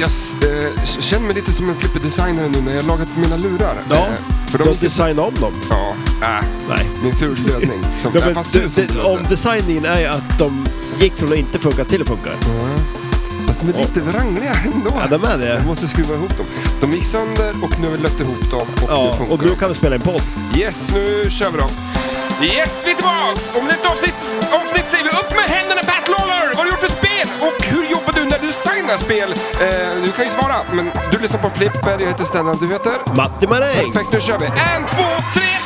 jag eh, känner mig lite som en flipperdesigner nu när jag lagat mina lurar. Ja, Eh, för du de har designat om dem. Ja, äh, Nej. min ful lödning. Som, Ja, men du, du som blödde. omdesigningen är att de gick från att inte funka till att funka. Ja. Fast de är lite vrangliga ändå. Ja, de är det. Jag måste skruva ihop dem. De gick sönder och nu har vi lött ihop dem och nu Ja, funkar och nu kan vi spela en podd. de. Yes, nu kör vi dem. Yes, vi är tillbaks! Om det är ett avsnitt, avsnitt säger vi upp med händerna Pat Lawler! Vad har du gjort för spel? Och hur designar spel? Eh, du kan ju svara, men du lyssnar på Flipper, jag heter Stellan, du heter? Matti Maräng! Perfekt, nu kör vi. En, två, tre!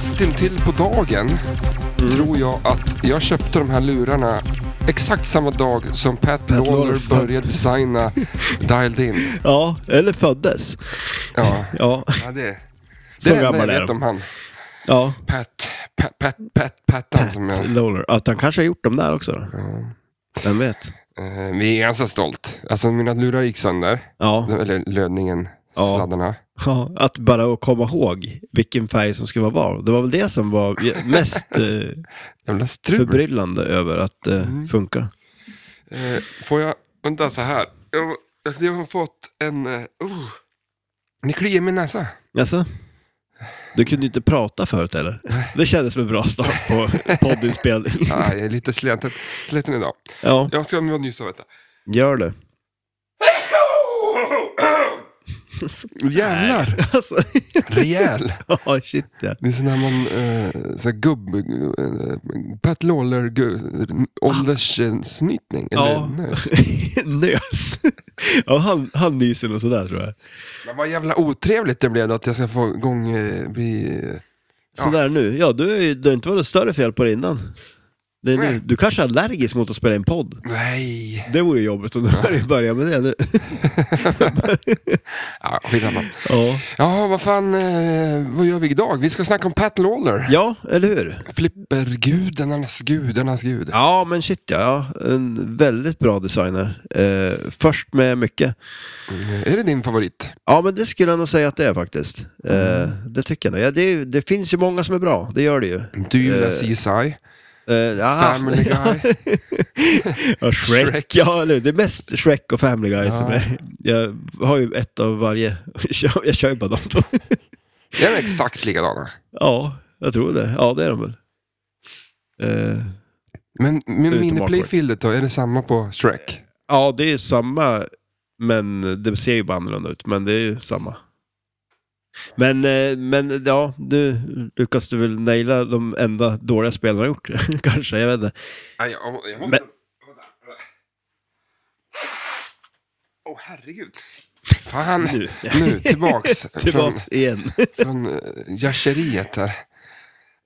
Nästintill på dagen tror jag att jag köpte de här lurarna exakt samma dag som Pat, Pat Lawler började designa Dialed In. Ja, eller föddes. Ja, Ja, ja det, det Så är det enda jag vet om han. ja. Pat, Pat, Pat, Pat, Pattan som Pat jag... Lawler. Att han kanske har gjort dem där också då. Ja. Vem vet? Eh, vi är ganska stolt. Alltså mina lurar gick sönder. Ja. Eller lödningen, Ja. sladdarna. ja. Att bara komma ihåg vilken färg som skulle vara var. Det var väl det som var mest eh, förbryllande över att det Mm. funkar. Eh, får jag, vänta så här. Jag, alltså, jag har fått en... Uh, oh. Ni kliar min näsa. Alltså, du kunde ju inte prata förut eller? Det kändes som en bra start på poddinspelning. Ah, jag är lite sliten, sliten idag. Ja, Jag ska nysa vet du. gör det. Jävlar! Alltså, Rejäl. ja shit ja. Det är sån där man, uh, så här gubb, uh, Pat Lawler ålderssnytning. Eller Ja. nös. Nös. Ja, han, han nyser nog sådär tror jag. Men vad jävla otrevligt det blev då att jag ska få igång, uh, bli... Ja. Sådär nu. Ja, du, det har inte varit större fel på det innan. Det är nu. Nej. Du kanske är allergisk mot att spela in podd. Nej. Det vore jobbigt om du börjar börja med det nu. Ja, skitsamma. Ja. Ja, vad fan, eh, vad gör vi idag? Vi ska snacka om Pat Lawler. ja, eller hur? Flippergudarnas gudarnas gud. Ja, men shit ja. En väldigt bra designer. Eh, först med mycket. Mm, Är det din favorit? Ja, men det skulle jag nog säga att det är faktiskt. Eh, det tycker jag nog. Ja, det, det finns ju många som är bra, det gör det ju. Du gillar Eh, CSI, Eh, ja. Family Guy. ja, Shrek. Shrek. Ja, det är mest Shrek och Family Guy Ja. som är... Jag har ju ett av varje. Jag kör ju bara de två. Är de exakt likadana? Ja, jag tror det. Ja, det är de väl. Eh, Men Utom miniplayfieldet då, är det samma på Shrek? ja, det är samma, men det ser ju bara annorlunda ut. Men det är ju samma. Men, eh, men ja, du lyckas du väl naila de enda dåliga spelen har gjort. Kanske, jag vet inte. Jag, jag måste... Men- Åh herregud. Fan, Nu. nu tillbaks. Tillbaks igen. Från, från uh, järseriet här.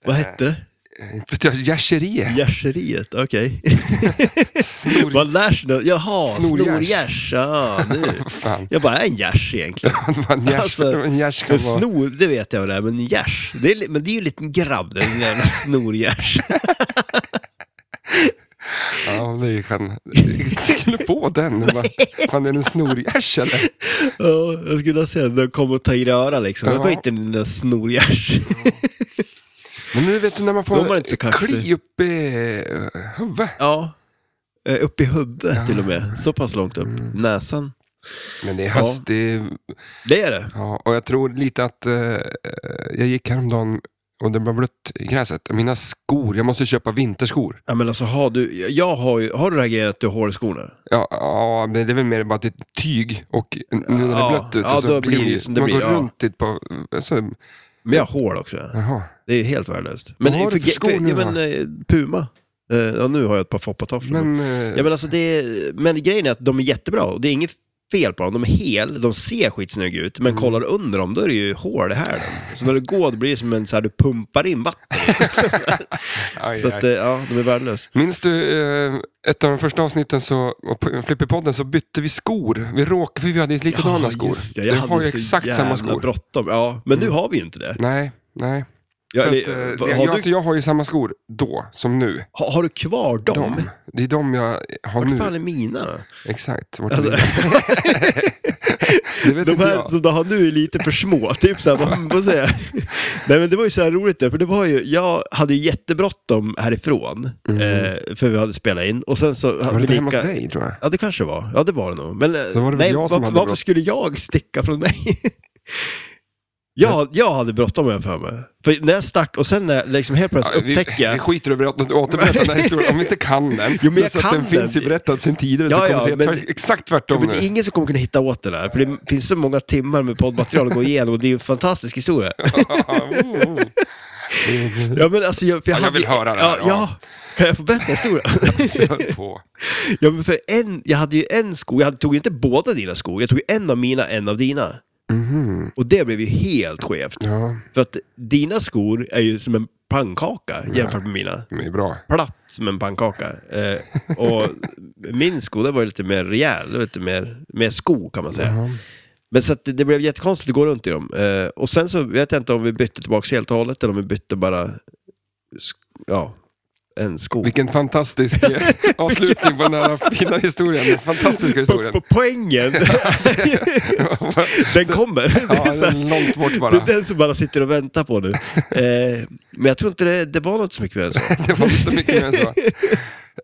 Vad hette det? Eh, järseriet. Gärseriet, okej. Snor... Man lär sig något. Jaha, Snorgärs. nu. Vad fan. Jag bara, är en gärs egentligen? Det var en gärs, Alltså, en gärs kan En vara... snor, det vet jag vad det är, men en gärs. Det är, men det är ju en liten grabb, den jävla snorgärs. Ja, det kan... Jag skulle få den. Fan, är det en snorgärs eller? Ja, jag skulle säga den kom och ta i röra liksom. Jag Ja. skiter i den där snorgärs. Men nu vet du när man Då är man får inte så kli upp i eh, huvudet. Ja, eh, upp i huvudet Ja. till och med. Så pass långt upp. Mm. Näsan. Men det är höst, det är Det är det. Ja, och jag tror lite att eh, jag gick häromdagen och det var blött i gräset. Mina skor, jag måste köpa vinterskor. Ja, men alltså har du, jag har ju, har du grejen att du har skorna? Ja, ja, men det är väl mer bara att det är tyg och nu när det är Ja, blött ute ja, så då blir det ju det man blir, går ja. runt lite på... Alltså, Men jag har hår också. jaha. Det är helt värdelöst. Vad har du för skor nu ja, då? men, eh, Puma. Eh, ja, nu har jag ett par foppatofflor. Men, eh, Ja, men, alltså det är, men grejen är att de är jättebra och det är inget fel på dem. De är hel, de ser skitsnygga ut, men Mm. kollar du under dem då är det ju hål i hälen. Så när du går då blir det som en så här, du pumpar in vatten. aj, så aj. att, eh, ja, de är värdelösa. Minns du eh, ett av de första avsnitten så, och på Flipperpodden så bytte vi skor. Vi råkade, för vi hade ju likadana skor. just det. Jag har hade ju så exakt jävla samma skor. bråttom. Ja, men nu Mm. har vi ju inte det. Nej, Nej. Ja, att, eh, det- har, jag, du, alltså, jag har ju samma skor då som nu. har, har du kvar dem? De. Det är de jag har Vart nu. fan är mina då? Exakt. Vart Alltså, är vet de här jag. som du har nu är lite för små. Typ så här, vad, jag? Nej men det var ju så här roligt där, för det var ju, jag hade ju jättebråttom härifrån, Mm. eh, för vi hade spelat in. Och sen så... Var det vi hemma hos lika- dig tror jag? Ja det kanske var, ja det var det nog. Men eh, var det nej, hade varför brått- skulle jag sticka från mig? jag, jag hade bråttom jag för mig. För när jag stack och sen när jag liksom helt plötsligt vi, upptäcker vi jag... skiter i att återberätta den här historien om vi inte kan den. Jo, men jag så att kan den finns ju den. berättad sen tidigare Ja, så ja, kommer jag men- säga exakt Ja, tvärtom men det är ingen som kommer kunna hitta åt den här, för det finns så många timmar med poddmaterial att gå igenom och det är ju en fantastisk historia. Oh. Ja, men alltså, jag, för jag, Ja, jag hade, vill höra det ja, här, ja. ja. Kan jag få berätta historien? Ja, men för en, jag hade ju en sko, jag tog ju inte båda dina skor, jag tog en av mina, en av dina. Mhm. Och det blev ju helt skevt. Ja, För att dina skor är ju som en pannkaka jämfört med mina. det är bra. Platt som en pannkaka. Eh, och min sko, det var ju lite mer rejäl, lite mer, mer sko kan man säga. Ja. Men så att det, det blev jättekonstigt att gå runt i dem. Eh, och sen så vet jag inte om vi bytte tillbaka helt och hållet eller om vi bytte bara, ja, en sko. Vilken fantastisk avslutning på den här fina historien. Fantastiska På, historien. på poängen, den kommer. Det Ja, den är långt bort det bara. är den som bara sitter och väntar på nu. Eh, men jag tror inte det, det var något så mycket mer än så. Det var inte så mycket mer än så.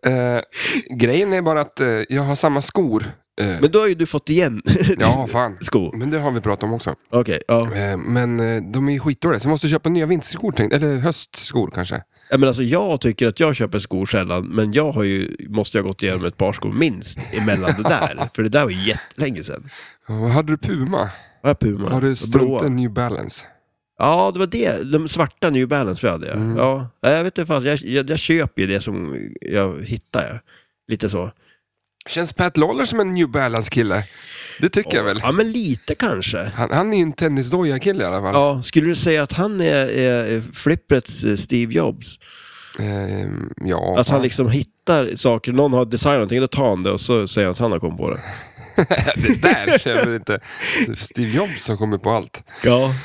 Eh, grejen är bara att eh, jag har samma skor. Eh, Men då har ju du fått igen ja, fan. sko. Men det har vi pratat om också. Okej, ja. Eh, men eh, de är ju skitdåliga, så jag måste köpa nya vinterskor, eller höstskor kanske. Ja, men alltså, jag tycker att jag köper skor sällan, men jag har ju, måste ju ha gått igenom ett par skor minst emellan det där. För det där var ju jättelänge sedan. Vad hade du Puma? Är Puma? Har du strumpen New Balance? Ja, det var det. De svarta New Balance vi hade. ja. Mm. Ja, jag vet inte, fast jag, jag, jag köper ju det som jag hittar. Ja. Lite så. Känns Pat Lawler som en New Balance-kille? Det tycker jag väl. Ja, men lite kanske. Han, han är ju en tennisdoja-kille i alla fall. Ja, skulle du säga att han är, är Flipprets eh, Steve Jobs? Eh, ja, Att han liksom hittar saker, någon har designat någonting, då tar han det och så säger han att han har kommit på det. det där känner jag inte. Steve Jobs som kommer på allt. Ja.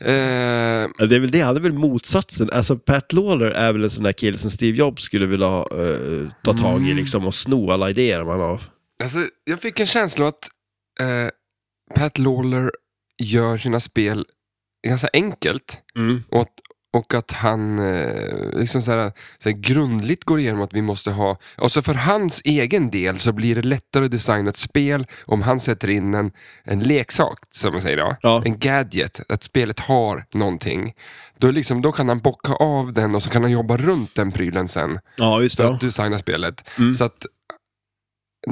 Ja, Det är väl det, han är väl motsatsen. Alltså Pat Lawler är väl en sån där kille som Steve Jobs skulle vilja eh, ta tag i Mm. liksom och sno alla idéer man har. alltså, jag fick en känsla att eh, Pat Lawler gör sina spel ganska enkelt. Mm. Och att, och att han eh, liksom så här, så här grundligt går igenom att vi måste ha... Alltså för hans egen del så blir det lättare att designa ett spel om han sätter in en, en leksak, som man säger då. Ja. En gadget, att spelet har någonting. Då, liksom, då kan han bocka av den och så kan han jobba runt den prylen sen Ja, just för det. att designa spelet. Mm. Så att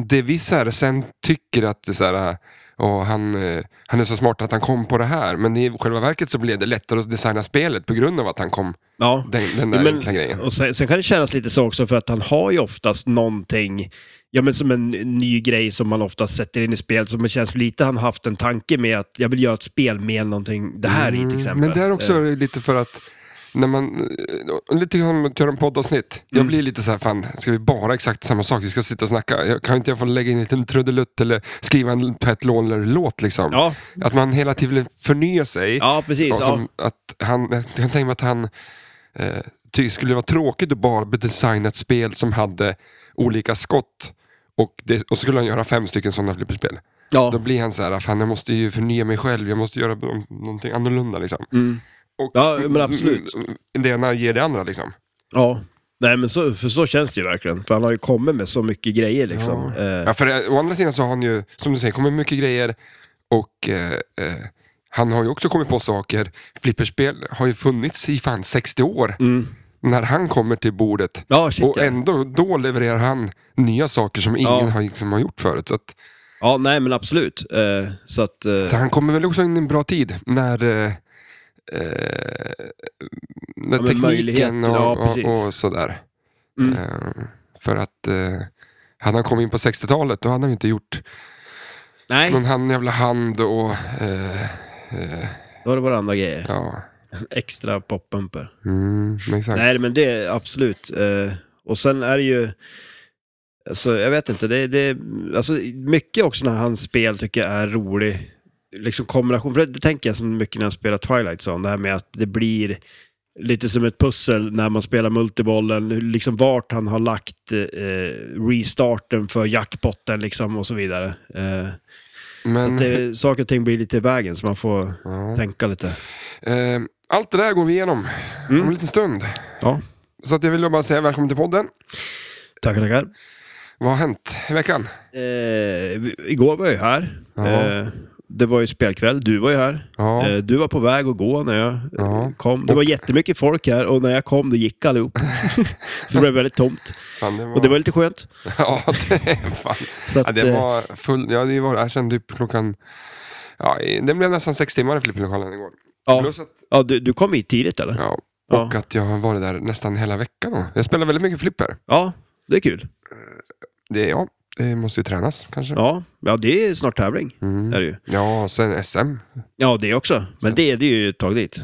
det vi så här, sen tycker att det så här, åh, han, eh, han är så smart att han kom på det här. Men i själva verket så blev det lättare att designa spelet på grund av att han kom Ja. den, den där men- enkla grejen. Och sen, sen kan det kännas lite så också för att han har ju oftast någonting, ja men som en ny grej som man oftast sätter in i spelet. Så det känns lite han haft en tanke med att jag vill göra ett spel med någonting, det här i till exempel. Mm, Men det är också Eh, lite för att när man, eh, lite som att göra en poddavsnitt. Jag Mm. blir lite så här, fan, ska vi bara exakt samma sak? Vi ska sitta och snacka. Jag, kan inte jag få lägga in en liten trudelutt eller skriva en Pat Lawler-låt liksom? Ja, Att man hela tiden vill förnya sig. ja precis. Och Ja. som att han, jag kan tänka mig att han eh, tycker skulle vara tråkigt att bara designa ett spel som hade olika skott. Och, det, och så skulle han göra fem stycken sådana flipperspel. Då Ja. blir han så här, fan jag måste ju förnya mig själv, jag måste göra nå- någonting annorlunda liksom. Mm. Och, Ja, men absolut. Det ena ger det andra liksom. ja. Nej men så, för så känns det ju verkligen. För han har ju kommit med så mycket grejer liksom. Ja. Eh, Ja, för eh, å andra sidan så har han ju, som du säger, kommit mycket grejer och eh, eh, han har ju också kommit på saker. Flipperspel har ju funnits i fan 60 år. mm. När han kommer till bordet Ja, shit och ja. ändå då levererar han nya saker som ingen Ja. har, liksom, har gjort förut. Så, att, Ja, nej men absolut. Eh, så att... eh, så han kommer väl också in i en bra tid när, eh, eh, men tekniken möjligheterna, ja, och, och, och sådär. mm. Eh, för att eh, hade han kommit in på 60-talet då hade han inte gjort Nej, någon han, jävla hand och eh, eh, då var det bara andra grejer. ja, Extra poppumper. mm, exakt. Nej, men det är absolut. Eh, och sen är det ju, alltså, jag vet inte, det, det alltså, mycket också när hans spel tycker jag är rolig. Liksom kombination, för det, det tänker jag som mycket när jag spelar Twilight Zone, det här med att det blir lite som ett pussel när man spelar multibollen, liksom vart han har lagt eh, restarten för jackpotten liksom och så vidare. Eh, Så Men, att det, saker och ting blir lite i vägen så man får ja. tänka lite. eh, allt det där går vi igenom om Mm. en liten stund. Ja, Så att jag vill bara säga välkommen till podden. tackar, tackar. Vad har hänt i veckan? Eh, igår var jag här. Ja. Eh, det var ju spelkväll, du var ju här. Ja. Eh, du var på väg att gå när jag eh, Ja. kom. Det var jättemycket folk här och när jag kom då gick allihop. så det blev väldigt tomt. Fan, det var... Och det var lite skönt. Ja, det, fan. Så att, Ja, det eh, var full... Ja, det var... Jag kände typ klockan... Ja, det blev nästan sex timmar i flipplokalen igår. ja, att, ja, du, du kom hit tidigt eller? ja, Ja. och att jag har varit där nästan hela veckan. Då. Jag spelar väldigt mycket flipper. Ja, det är kul. Det, ja, det måste ju tränas kanske. Ja, ja det är snart tävling. Mm. Är det ju. Ja, sen SM. Ja, det också. Men Så. det, det är ju ett tag dit.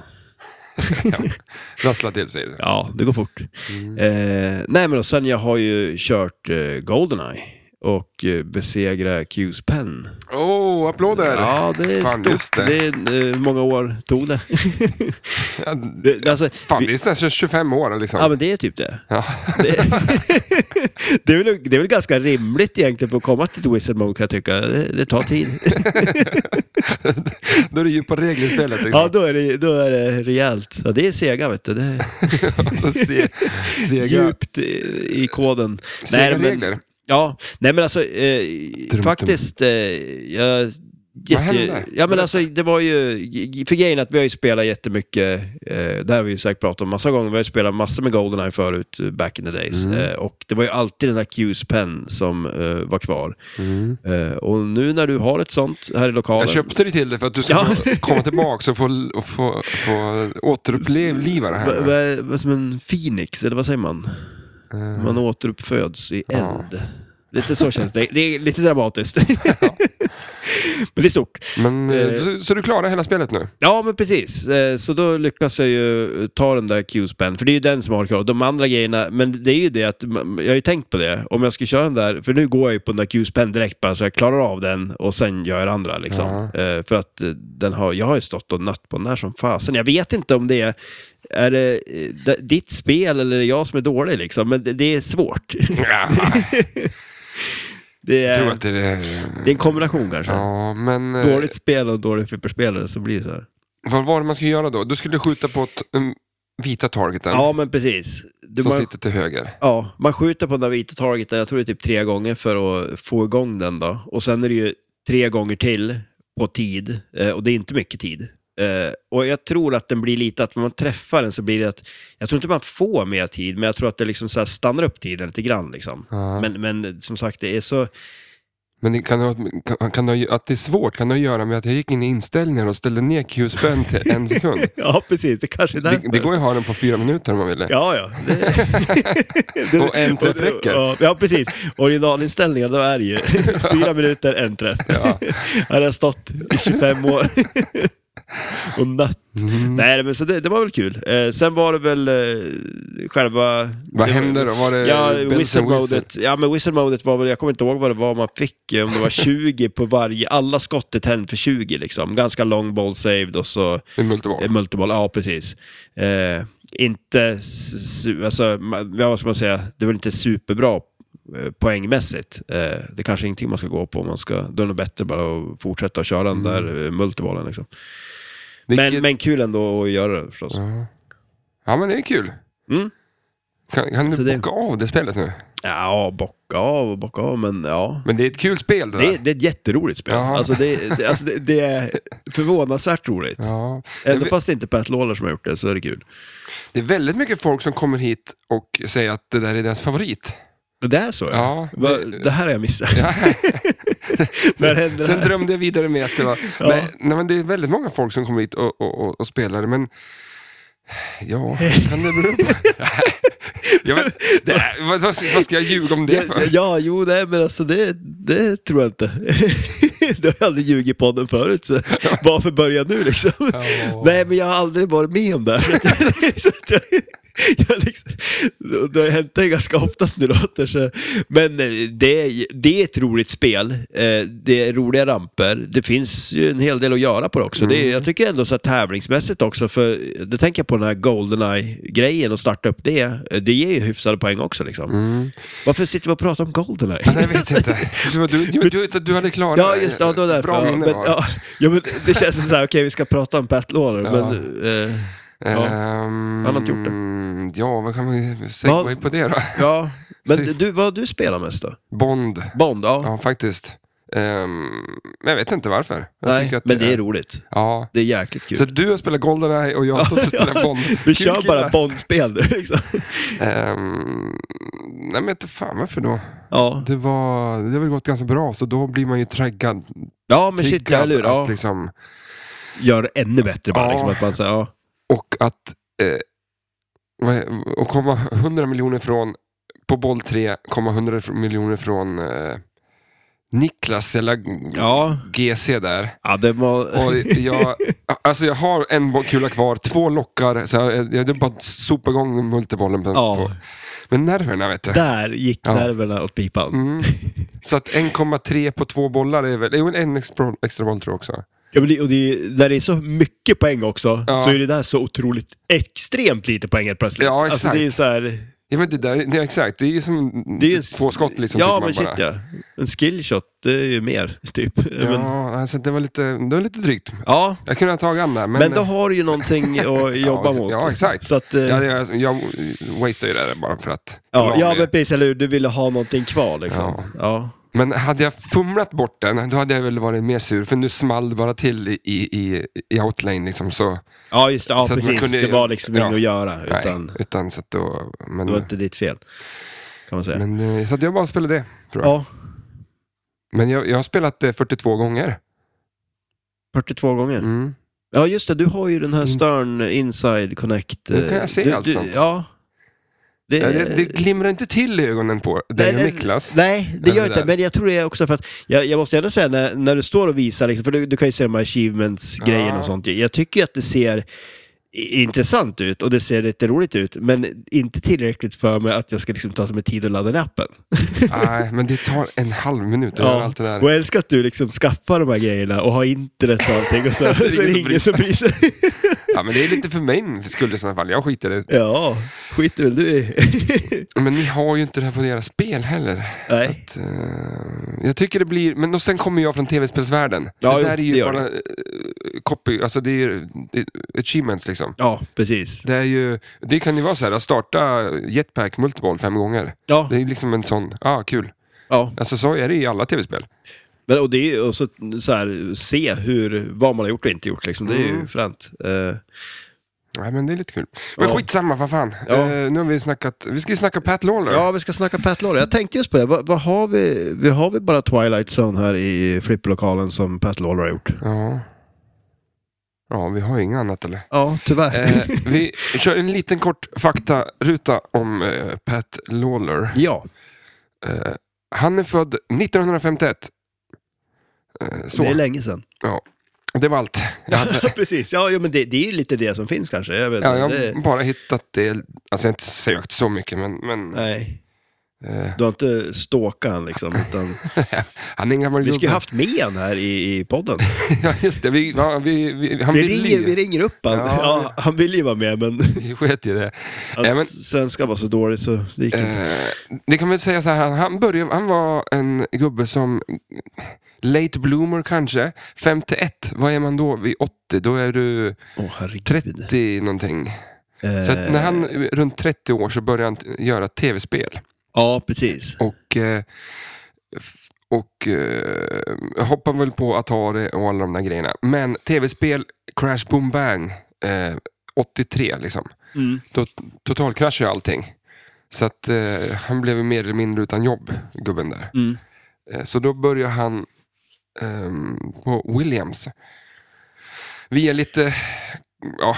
Rassla till sig. Ja, det går fort. Mm. Eh, nej, men och sen jag har ju kört eh, Goldeneye och eh, besegra Q's Pen. Oh, applåder! Ja, det är Fan, stort. det. Det. är, eh, många år tog det? Ja, det alltså, fan, vi, det är nästan 25 år liksom. ja, men det är typ det. Ja. Det, det, är väl, det är väl ganska rimligt egentligen för att komma till Wizard Mode kan jag tycka. Det, det tar tid. Då är det djupa regler i spelet. Liksom. Ja, då är det, då är det rejält. Ja, det är Sega, vet du. Det är Så se, sega, djupt i, i koden. sega Nej, men- regler. Ja, nej men alltså eh, faktiskt, eh, jag... Jätte, hände? ja men alltså det var ju, för grejen att vi har ju spelat jättemycket, eh, det här har vi ju säkert pratat om massa gånger, vi har ju spelat massor med Goldeneye förut, eh, back in the days. Mm. Eh, och det var ju alltid den där Q's Pen som eh, var kvar. Mm. Eh, och nu när du har ett sånt här i lokalen. Jag köpte det till dig för att du ska Ja. komma tillbaka och få, och få, få återuppliva det Vad här. vad är vad är som en Phoenix, eller vad säger man? Eh, Man återuppföds i eld. Lite så känns det. Det är lite dramatiskt. Men det är stort. Men, eh, Eh. så, så du klarar hela spelet nu? Ja, men precis. Eh, Så då lyckas jag ju ta den där Q-spän, för det är ju den som har kvar. De andra grejerna, men det är ju det att, jag har ju tänkt på det, om jag skulle köra den där, för nu går jag ju på den där Q-spän direkt bara, så jag klarar av den och sen gör jag det andra liksom. Eh, För att den har, jag har ju stått och nött på den där som fasen. Jag vet inte om det är, är det ditt spel eller är det jag som är dålig liksom, men det, det är svårt. Ja, Det jag är, tror att det är... det är en kombination kanske. Ja, men... eh, Dåligt spel och dålig flipperspelare så blir det så här. Vad var det man skulle göra då? Du skulle skjuta på ett, um, vita targeten Ja, men precis. Du, som man, sitter till höger. ja, man skjuter på den där vita targeten, jag tror det är typ tre gånger för att få igång den då. Och sen är det ju tre gånger till på tid, eh, och det är inte mycket tid. Eh, och jag tror att den blir lite att när man träffar den så blir det att, jag tror inte man får mer tid, men jag tror att det liksom så stannar upp tiden lite grann liksom. Ja. Men, Men, men som sagt, det är så... det kan, ha- kan, kan det, ha- att det är svårt kan det ha att göra med att jag gick in i inställningar och ställde ner Q-spänn till en sekund. Ja, precis, det kanske är Det, därför. det går ju att ha den på fyra minuter om man ville. Ja, ja. Det... Och en träff räcker. Ja, precis. Originalinställningar, då är det ju fyra minuter, en träff. Ja. Här har jag stått i 25 år och nött. Mm. Nej, men så det, det var väl kul. Eh, sen var det väl eh, själva... Vad hände då? Var det Ja, and whistle-modet. Ja, men whistle-modet var väl, jag kommer inte ihåg vad det var man fick, eh, om det var 20 på varje, alla skott är tänd för 20 liksom. Ganska long ball saved och så Det är multiboll. Eh, Multiboll, ja precis. Eh, inte, alltså, ja, vad ska man säga, det väl inte superbra poängmässigt. Eh, det är kanske ingenting man ska gå på, man ska, då är det nog bättre bara att fortsätta att köra den där eh, multibollen. Liksom. Vilket- Men, men kul ändå att göra det förstås. Ja. ja, men det är kul. Mm. Kan, kan du det- bocka av det spelet nu? Ja, bocka av och bocka av, men ja. Men det är ett kul spel det där. Det, det är ett jätteroligt spel. Jaha. Alltså det, det, alltså det, det är förvånansvärt roligt. Ja. Det- fast det inte är Pat Lawler som har gjort det så är det kul. Det är väldigt mycket folk som kommer hit och säger att det där är deras favorit. Det är så? Ja. Ja, det- det här har jag missat. Ja. Det Sen drömde jag vidare med att det var... Ja. Men, nej, men det är väldigt många folk som kommer hit och, och, och, och spelar men... Ja, kan det bero på? jag vet, är, vad, vad, ska jag ljuga om det Ja, för? ja, jo, nej, men alltså det, det tror jag inte. du har ju aldrig ljugit på den förut, så varför börja nu liksom? Ja. Nej, men jag har aldrig varit med om det här. Så att jag- jag liksom, det har hänt det ganska ofta som det låter. Så, men eh, det, är- det är ett roligt spel. Eh, Det är roliga ramper. Det finns ju en hel del att göra på det också. Det är, jag tycker ändå så här tävlingsmässigt också, för det tänker jag på den här Goldeneye-grejen och starta upp det. Eh, Det ger ju hyfsade poäng också liksom. Mm. Varför sitter vi och pratar om Goldeneye? Nej, jag vet inte. Du, du, du, du, hade klarat Ja, just det. Ja, det var därför. Bra Ja, men, ja, ja, men det känns som så här, okej, vi ska prata om Pat Lawler, Ja. men... Eh, Ja. Ehm, Han har inte gjort det. Ja, vad kan vi säga på det då? ja, men Så- du, vad du spelar mest då? Bond. Bond, ja. Ja, faktiskt. Men jag vet inte varför. Jag Nej, att men det är roligt. Ja. Det är jäkligt kul. Så du har spelat Goldeneye och jag har stått och spelat Bond. Vi Kul kör bara Bond-spel nu liksom. Ehm, nej, men inte fan varför då? Ja, Det, var, det har väl gått ganska bra, så då blir man ju triggad. ja men shit, jag hur? Ja. liksom, Gör det ännu bättre bara. Ja. Liksom, att man säger, ja. Och att eh, och komma 100 miljoner från, på boll 3, komma 100 miljoner från eh, Niklas, eller Ja. GC där. ja, det var... Och jag, alltså jag har en kula kvar, två lockar, så jag, jag, jag bara sopa igång multibollen. På, Ja. på. Men nerverna vet du. Där gick Ja. nerverna åt pipan. Mm. Så att 1,3 på två bollar är väl, det är väl en extra, extra boll tror jag också. Ja, men det, och det, när det är så mycket poäng också, Ja. så är det där så otroligt extremt lite poäng helt plötsligt. Ja, Alltså exakt. det är så här... Ja, men det, där, det är exakt, det är ju som Det är två skott liksom. Ja, men shit bara. ja. En skillshot, det är ju mer, typ. Ja, Men, alltså det var lite, det var lite drygt. ja, Jag kunde ha tagit an där, men... men, då har du ju någonting att jobba mot. ja, exakt. Så att, eh, Ja, jag, jag wasteade ju det där bara för att... ja, det ja, men precis, eller hur? Du ville ha någonting kvar liksom. Ja. Ja. Men hade jag fumlat bort den, då hade jag väl varit mer sur, för nu small det bara till i, i, i outlane liksom. Så, Ja, just det. Ja, Så precis. kunde- det var liksom ja. inget att göra. Utan, nej, utan så att då... Men, det var inte ditt fel. Kan man säga. men, eh, så att jag bara spelade det, tror jag. ja, Men jag, jag har spelat det 42 gånger. 42 gånger. Mm. Ja, just det. Du har ju den här Mm. Stern Inside Connect. Nu kan jag se du, allt du, sånt. Ja. Det, Ja, det, det glimrar inte till i ögonen på dig och Niklas. Nej, det gör det inte. Men jag tror det är också för att, jag, jag måste ändå säga när, när du står och visar, liksom, för du, du kan ju se de här achievements-grejerna Ja. och sånt. Jag tycker att det ser intressant ut och det ser lite roligt ut, men inte tillräckligt för mig att jag ska liksom ta mig tid att ladda ner appen. Nej, men det tar en halv minut att göra allt det där. Och jag älskar att du liksom skaffar de här grejerna och har internet och allting och så, Alltså, så är det ingen som bryr sig. Ja, men det är lite för min skull i sådana fall. Jag skiter i det. ja, skiter väl du i. Men ni har ju inte det här på deras spel heller. Nej. Att, eh, jag tycker det blir, men och sen kommer jag från tv-spelsvärlden. Ja, det där är det ju bara eh, copy, alltså det är, det är achievements liksom. Ja, precis. Det, är ju, det kan ju vara så här, att starta jetpack multiball fem gånger. Ja, Det är liksom en sån, ah kul. ja. Alltså så är det i alla tv-spel. Men, och det och så, så här, se hur, vad man har gjort och inte gjort. Liksom. Det är ju Mm. fränt. Eh, Nej men det är lite kul. Men Ja. skitsamma, vad fan. Ja. Eh, nu har vi snackat, vi ska ju snacka Pat Lawler. ja, vi ska snacka Pat Lawler. Jag tänkte just på det. Vad, vad har vi? Vi har vi bara Twilight Zone här i flipplokalen som Pat Lawler har gjort? Ja. Ja, vi har inget annat eller? Ja, tyvärr. Eh, vi kör en liten kort faktaruta om eh, Pat Lawler. ja, Eh, han är född 1951. Eh, så, det är länge sedan. det var allt. Hade, Precis, ja, ja men det, det är ju lite det som finns kanske. Jag vet ja, jag det, har bara hittat det. Alltså jag har inte sökt så mycket, men, men nej, eh, du har inte stalkat han liksom. Utan, han är gammal vi skulle ju haft med han här i, i podden. Ja, just det. Vi, ja, vi, vi, han Vi ringer, ju. vi ringer upp han. Ja, Ja, han vill ju vara med men Vi sket ju det. hans Ja, men- svenska var så dåligt så det gick inte. Eh, det kan man säga så här, han, började, han var en gubbe som late bloomer kanske. 51, vad är man då vid 80? Då är du herregud. 30 någonting. Eh, Så när han runt 30 år så började han göra tv-spel. Ja, precis. Och, eh, och eh, hoppar väl på Atari och alla de där grejerna. Men tv-spel, Crash Boom Bang, eh, 83 liksom. Mm. Då totalkraschade allting. Så att eh, han blev mer eller mindre utan jobb, gubben där. Mm. Eh, så då började han ehm, på Williams. Via lite, ja,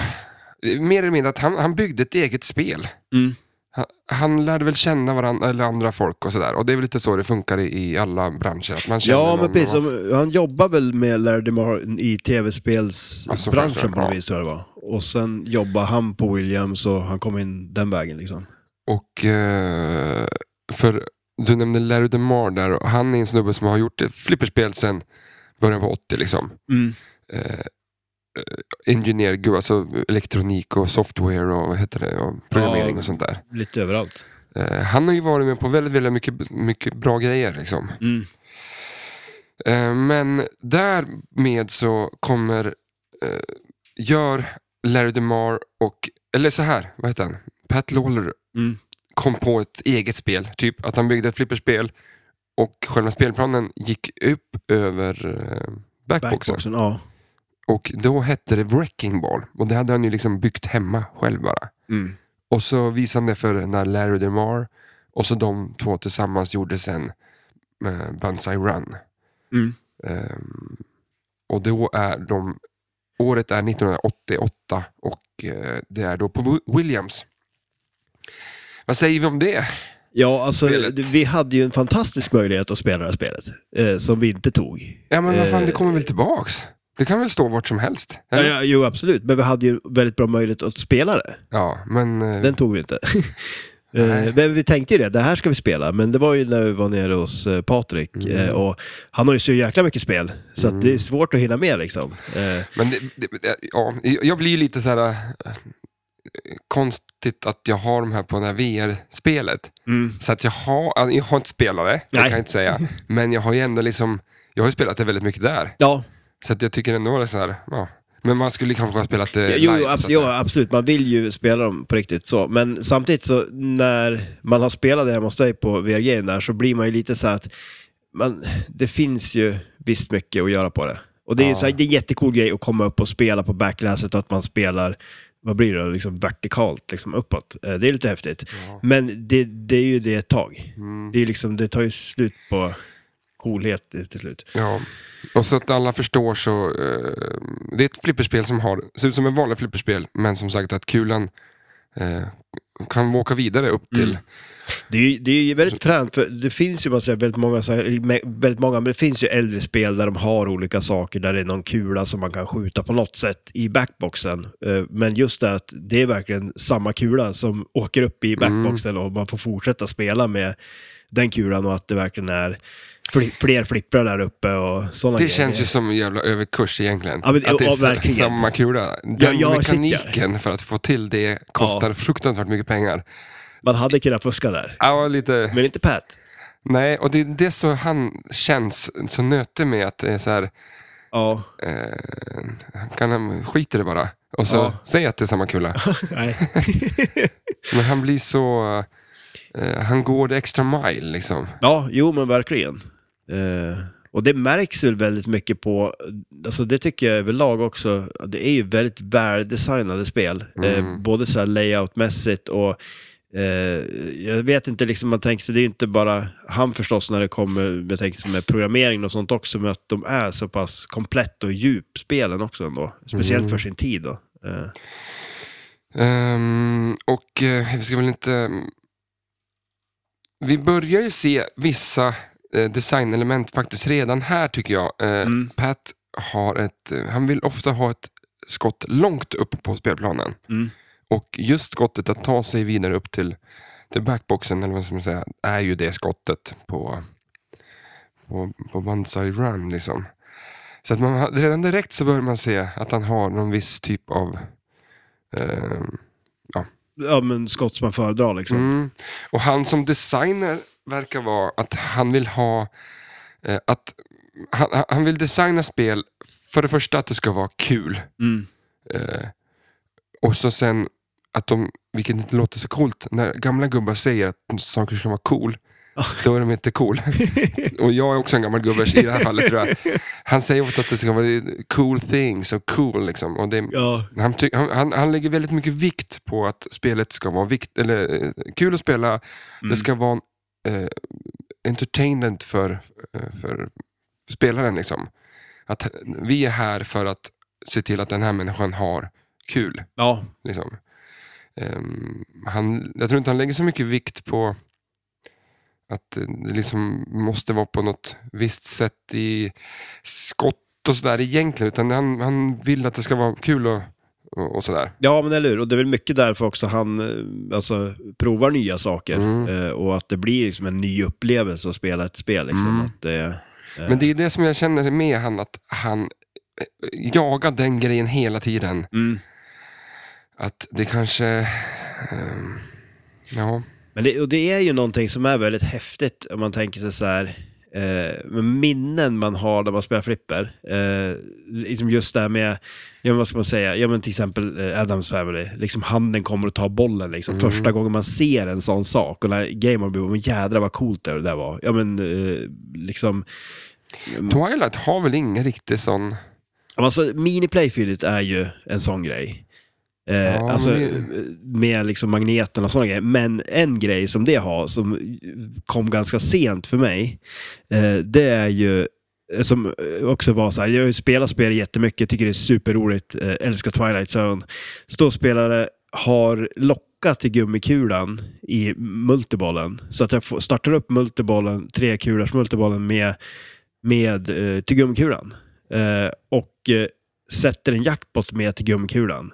mer eller mindre att han, han byggde ett eget spel. Mm. Han, han lärde väl känna varandra, eller andra folk och sådär. Och det är väl lite så det funkar i, i alla branscher. Att man känner Ja, någon men precis. och- Som- Han jobbar väl med Larry DeMar i Alltså, tv-spelsbranschen framförallt, på något ja. vis tror jag det var. och sen jobbade han på Williams och han kom in den vägen liksom. Och eh, för du nämnde Larry DeMar där och han är en snubbe som har gjort flipperspel sedan början på 80 liksom. Mm. Eh, Engineer, gud, alltså elektronik och software och vad heter det, och programmering Ja. och sånt där. Lite överallt. Eh, han har ju varit med på väldigt, väldigt mycket, mycket bra grejer. Liksom. Mm. Eh, men därmed så kommer, eh, gör Larry DeMar och, eller så här, vad heter han? Pat Lawler Mm. Kom på ett eget spel. Typ att han byggde ett flipperspel och själva spelplanen gick upp över eh, backboxen. Backboxen, ja. Och då hette det Wrecking Ball. Och det hade han ju liksom byggt hemma själv bara. Mm. Och så visade han det för den där Larry DeMar och så de två tillsammans gjorde sen uh, Banzai Run. Mm. Ehm, och då är de, året är 1988 och eh, det är då på Wi- Williams. Vad säger vi om det? Ja, alltså Spelet. vi hade ju en fantastisk möjlighet att spela det här spelet, eh, som vi inte tog. Ja men vad fan, det Eh, kommer väl tillbaks? Det kan väl stå vart som helst? Ja, ja, jo, absolut, men vi hade ju väldigt bra möjlighet att spela det. ja men... eh, Den tog vi inte. Nej. Eh, Men vi tänkte ju det, det här ska vi spela. Men det var ju när vi var nere hos Patrik. Mm. Och han har ju så jäkla mycket spel. Så Mm. det är svårt att hinna med liksom. Men det, det, ja, jag blir ju lite så här konstigt att jag har de här på det här VR-spelet. Mm. Så att jag har, jag har inte spelat det, kan jag inte säga. Men jag har ju ändå liksom, jag har ju spelat det väldigt mycket där. Ja, Så att jag tycker ändå det är så här, ja. Men man skulle kanske ha spelat det jo, live. abs- jo, absolut. Man vill ju spela dem på riktigt så. Men samtidigt så när man har spelat det hemma hos dig på VR-grejen där så blir man ju lite så här att man, det finns ju visst mycket att göra på det. Och det är, Ja. så här, det är en jättecool grej att komma upp och spela på backlasset och att man spelar, vad blir det liksom vertikalt, liksom uppåt. Eh, Det är lite häftigt. Ja. Men det, det är ju det ett tag. Mm. Det, är liksom, det tar ju slut på coolhet till till slut. Ja, och så att alla förstår så, eh, det är ett flipperspel som har, ser ut som en vanlig flipperspel, men som sagt att kulan eh, kan åka vidare upp till, Mm. Det är, det är väldigt fränt, för det finns ju man säger, väldigt, många, så här, väldigt många, men det finns ju äldre spel där de har olika saker, där det är någon kula som man kan skjuta på något sätt i backboxen. Eh, Men just det att det är verkligen samma kula som åker upp i backboxen och man får fortsätta spela med den kulan och att det verkligen är fl- fler flipprar där uppe och sådana Det känns ju som en jävla överkurs egentligen. Ja, men- att det är verkligen. samma kula. Den Ja, ja, shit, ja. mekaniken för att få till det kostar fruktansvärt mycket pengar. Man hade kunnat fuska där. Ja, lite... Men inte Pat. Nej, och det är det så han känns så nötig med att det är så här, Ja, eh, kan han skiter det bara. Och så Ja. säg att det är samma kula. nej. Men han blir så... Eh, han går det extra mile liksom. Ja, jo men verkligen. Eh, och det märks väl väldigt mycket på, alltså det tycker jag överlag också, det är ju väldigt väldesignade spel. Eh, Mm. både så här layoutmässigt och eh, jag vet inte, liksom man tänker sig, det är ju inte bara han förstås när det kommer, jag tänker sig med programmering och sånt också, men att de är så pass komplett och djup spelen också ändå. Speciellt Mm. för sin tid då. Eh, Ehm, och eh, vi ska väl inte... Vi börjar ju se vissa eh, designelement faktiskt redan här tycker jag. Eh, Mm. Pat har ett, eh, han vill ofta ha ett skott långt upp på spelplanen. Mm. Och just skottet att ta sig vidare upp till, till backboxen, eller vad ska man säga, är ju det skottet på, på, på Banzai Run. Liksom. Så att man, redan direkt så börjar man se att han har någon viss typ av eh, ja men skott som man föredrar liksom. Mm. Och han som designer verkar vara att han vill ha eh, att han, han vill designa spel för det första att det ska vara kul. Mm. Eh, och så sen att de, vilket inte låter så coolt, när gamla gubbar säger att saker ska vara cool, då är de inte cool. och jag är också en gammal gubbe i det här fallet tror jag. Han säger ofta att det ska vara cool things och cool liksom. Och det, Ja, han, ty- han, han, han lägger väldigt mycket vikt på att spelet ska vara vikt, eller, eh, kul att spela. Mm. Det ska vara eh, entertainment för, eh, för spelaren. Liksom. Att vi är här för att se till att den här människan har kul. ja, Liksom. Ehm, han, jag tror inte han lägger så mycket vikt på att eh, det liksom måste vara på något visst sätt i skott och sådär egentligen. Utan han, han vill att det ska vara kul att, och, och sådär. Ja, men eller hur? Och det är väl mycket därför också han eh, alltså, provar nya saker. Mm. Eh, och att det blir liksom en ny upplevelse att spela ett spel. Liksom. Mm. Att det, eh, Men det är det som jag känner med han, att han jagar den grejen hela tiden. mm. Att det kanske... ehm, ja. Men det, och det är ju någonting som är väldigt häftigt om man tänker sig så här, eh, minnen man har när man spelar flipper. Eh, liksom just det här med, ja vad ska man säga, ja men till exempel eh, Adams Family, liksom handen kommer och tar bollen liksom. Mm. Första gången man ser en sån sak och när Gamer blir, men jädrar vad coolt det där var. Ja men eh, liksom, Twilight har väl ingen riktig sån... alltså mini-playfieldet är ju en sån grej. Eh, Ja, alltså men eh, med liksom magneten och sådana grejer. Men en grej som det har, som kom ganska sent för mig, eh, det är ju eh, som eh, också var så här, jag har ju spelat spel jättemycket, tycker det är superroligt, eh, älskar Twilight Zone. Ståspelare har lockat till gummikulan i multibollen. Så att jag får, startar upp multibollen, tre kulors multibollen med, med eh, till gummikulan. Eh, och eh, sätter en jackpot med till gummikulan.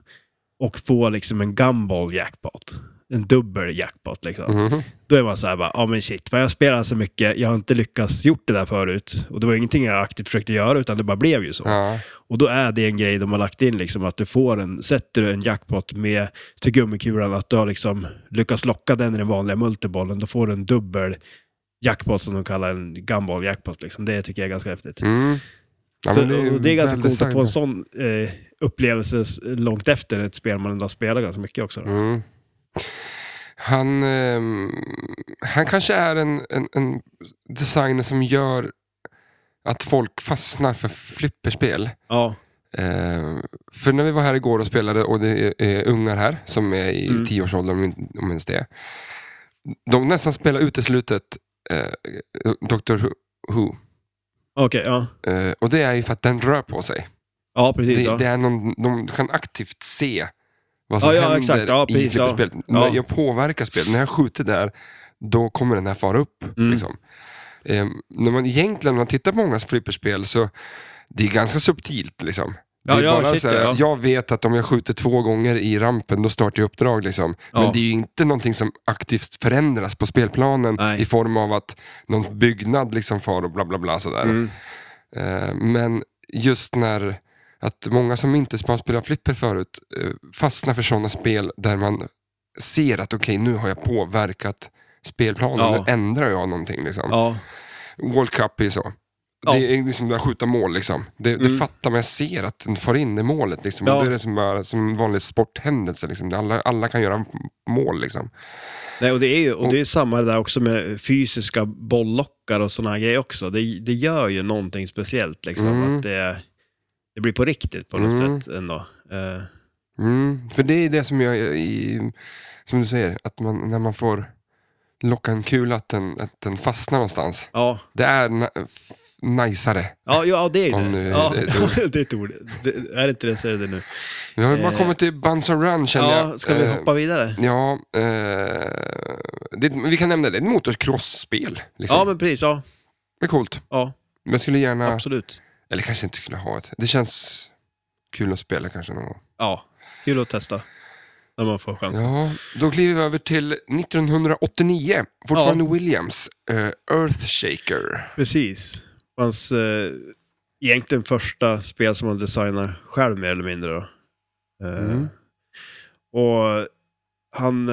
Och får liksom en gumball jackpot. En dubbel jackpot liksom. Mhm. Då är man så här bara, ja men shit, vad jag spelar så mycket, jag har inte lyckats gjort det där förut. Och det var ingenting jag aktivt försökte göra, utan det bara blev ju så. Ja. Och då är det en grej de har lagt in, liksom, att du får en, sätter du en jackpot med till gummikulan, att du har liksom lyckats locka den i den vanliga multibollen, då får du en dubbel jackpot som de kallar en gumball jackpot. Liksom. Det tycker jag är ganska häftigt. Mm. Ja, så, men och det är ganska coolt att få en sån eh, upplevelse långt efter ett spel man ändå har spelat ganska mycket också. Mm. Han, ehm, han kanske är en, en, en designer som gör att folk fastnar för flipperspel. Ja, Eh, för när vi var här igår och spelade och det är, är ungar här som är i Mm. tioårsåldern om, ens det. De nästan spelar uteslutet eh, Dr. Who. okej, ja. Eh, och det är ju för att den rör på sig. Ja, precis. Det, ja. det är någon, de kan aktivt se vad som Ja, händer exakt. Ja, i precis, ja. flipperspelet. När jag påverkar spelet, när jag skjuter där, då kommer den här fara upp. Mm. Liksom. Eh, när man egentligen, när man tittar på många flipperspel så det är ganska subtilt. Liksom. Ja, ja, bara shit, så här, ja. Jag vet att om jag skjuter två gånger i rampen, då startar jag uppdrag. Liksom. Men Ja. det är ju inte någonting som aktivt förändras på spelplanen Nej. i form av att någon byggnad liksom far och bla bla bla. Sådär. Mm. Eh, men just när att många som inte har spelat flipper förut eh, fastnar för sådana spel där man ser att okej, nu har jag påverkat spelplanen, Ja. nu ändrar jag någonting. Liksom. Ja, World Cup är så. Ja. Det är liksom att skjuta mål. Liksom. Det, det Mm. fattar man, jag ser att den far in i målet. Liksom. Ja. Då är det som, bara, som vanlig sporthändelse. Liksom. Alla, alla kan göra mål. Liksom. Nej, och det är ju och det är ju samma det där också med fysiska bolllockar och sådana grejer också. Det, det gör ju någonting speciellt liksom. Mm. Att det, det blir på riktigt på något Mm. sätt ändå. Eh, Mm, för det är det som jag, i, som du säger, att man, när man får locka en kula att den, att den fastnar någonstans. ja. Det är najsare. Ja, ja, det är det. nu Ja, det är det är ett ord. Det, är det inte det så är det nu. Vi har ju bara Eh, kommit till Buns and Run känner Ja, jag. ska vi Eh, hoppa vidare? Ja, eh, det, vi kan nämna det. Det är ett motocross-spel. Liksom. Ja, men precis. Ja, Det är coolt. ja jag skulle gärna, absolut. Eller kanske inte skulle ha ett. Det känns kul att spela kanske någon gång. Ja, kul att testa. När man får chansen. Ja, då kliver vi över till 1989. Fortfarande Williams. eh, Earthshaker. Precis. Hans eh, egentligen första spel som han designade själv mer eller mindre. Då. Eh, Mm. Och han...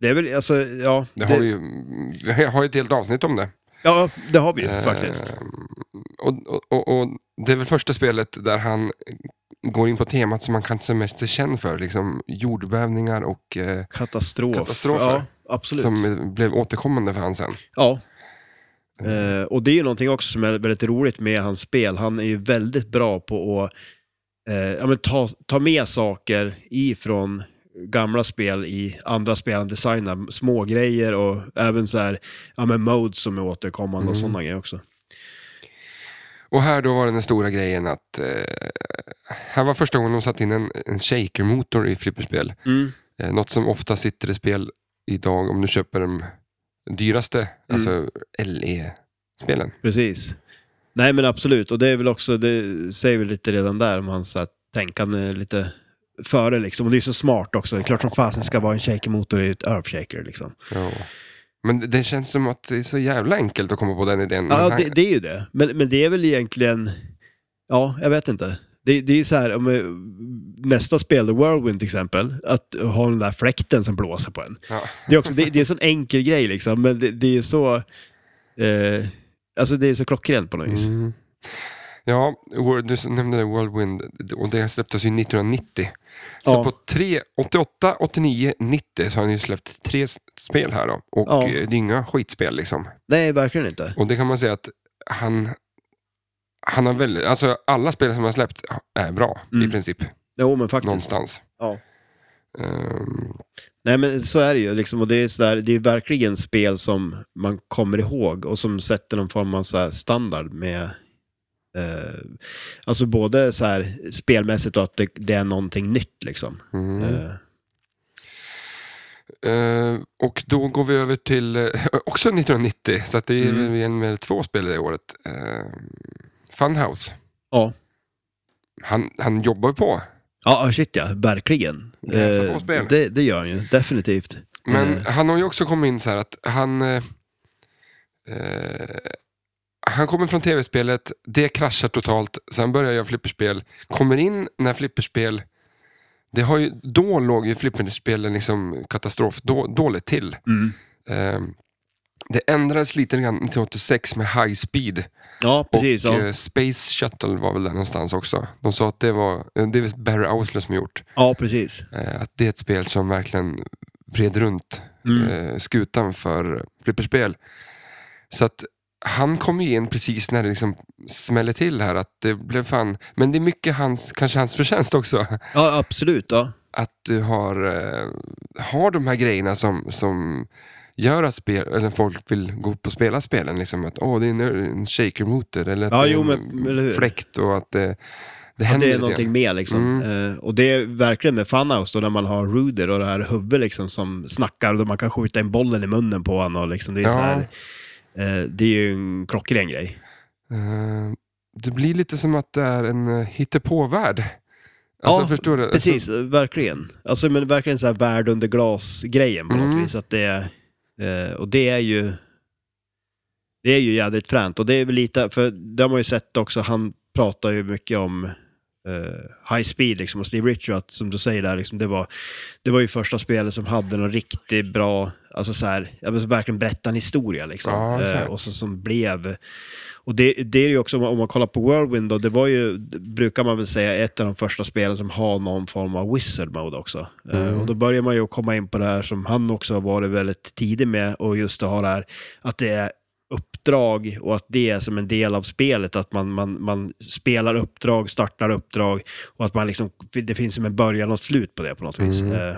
Det är väl, alltså, ja. Det har ju, vi har ju ett helt avsnitt om det. Ja, det har vi ju Eh, faktiskt. Och, och, och, och det är väl första spelet där han går in på temat som man kanske mest är känd för. Liksom jordbävningar och eh, Katastrof. katastrofer. Ja, absolut. som blev återkommande för han sen. Ja. Eh, och det är ju någonting också som är väldigt roligt med hans spel. Han är ju väldigt bra på att eh, ja, ta, ta med saker ifrån gamla spel i andra spel han designar. Små grejer och även så här, ja men modes som är återkommande och Mm. sådana grejer också. Och här då var den stora grejen att eh, här var första gången de satte in en, en shaker-motor i flipperspel. Mm. Eh, något som ofta sitter i spel idag om du köper de dyraste, Mm. alltså LE-spelen. Precis. Nej men absolut, och det är väl också, det säger vi lite redan där om hans tänkande lite före liksom. Och det är så smart också. Det är klart som fasen ska vara en shaker-motor i ett Earth-shaker liksom. Ja. Men det- känns som att det är så jävla enkelt att komma på den idén. Ja, det, det är ju det. Men, men det är väl egentligen... Ja, jag vet inte. Det, det är så här, nästa spel, The Whirlwind till exempel, att ha den där fläkten som blåser på en. Ja. Det är, också, det, det är en sån enkel grej liksom, men det, det är så... Eh, alltså det är så klockrent på något vis. Mm. Ja, du nämnde det, Whirlwind och det släpptes ju 1990. Så Ja. på tre, 88, 89, 90 så har ju släppt tre spel här då. Och Ja. eh, det är inga skitspel liksom. Nej, verkligen inte. Och det kan man säga att han, han har väldigt, alltså alla spel som han har släppt är bra Mm. i princip. Jo, men faktiskt. Någonstans. Ja. Ehm, Nej, men så är det ju. Liksom, och det, är så där, det är verkligen spel som man kommer ihåg och som sätter någon form av så här standard med... Eh, alltså både så här spelmässigt och att det, det är någonting nytt liksom. mm. Eh, Eh, och då går vi över till, eh, också 1990, så att det är Mm. en med två spel det året. Uh, Funhouse. ja. Han, han jobbar på. Ja, shit ja. Verkligen. Eh, det, det gör han ju. Definitivt. Men Eh, han har ju också kommit in så här att han... Han kommer från tv-spelet, det kraschar totalt, sen börjar jag flipperspel. Kommer in när flipperspel... Det har ju, då låg ju flipperspelen liksom katastrof då, dåligt till. mm. Eh, det ändrades lite grann 1986 med High Speed. Ja, precis. och ja. eh, Space Shuttle var väl där någonstans också. De sa att det var, eh, det är Barry Ausler som gjort. ja, precis. Eh, att det är ett spel som verkligen vred runt Mm. skutan för flipperspel. Så att han kom ju in precis när det liksom smällde till här. Att det blev fan, men det är mycket hans, kanske hans förtjänst också. Ja, absolut. Ja. Att du har, eh, har de här grejerna som, som gör att spel, eller folk vill gå upp och spela spelen. Liksom att åh, det är en, en shaker-motor eller Ja, jo, en men- hur? fläkt och att det, det Att det är någonting mer liksom. Mm. Eh, och det är verkligen med Funhouse då när man har Ruder och det här huvudet liksom som snackar och man kan skjuta in bollen i munnen på honom och liksom det är Ja. så här. Eh, det är ju en klockren grej. Eh, det blir lite som att det är en uh, hittepå-värld. Alltså, Ja, förstår du? Precis, verkligen. Alltså men verkligen så här värld under glas-grejen på något Mm. vis. Att det, eh, och det är ju det är ju jädrigt fränt och det är väl lite, för det har man ju sett också, han pratar ju mycket om eh, high speed liksom och Steve Ritchie, att, som du säger där, liksom, det, var, det var ju första spelet som hade någon riktigt bra, alltså så här, verkligen berätta en historia liksom. Ja, eh, och så som blev och det, det är ju också, om man- kollar på Whirlwind då, det var ju, brukar man väl säga, ett av de första spelen som har någon form av wizard mode också. Eh, Mm. och då börjar man ju komma in på det här som han också har varit väldigt tidig med och just att ha det här, att det är uppdrag och att det är som en del av spelet, att man, man, man spelar uppdrag, startar uppdrag och att man liksom, det finns som en början och ett slut på det på något vis. Mm. Eh,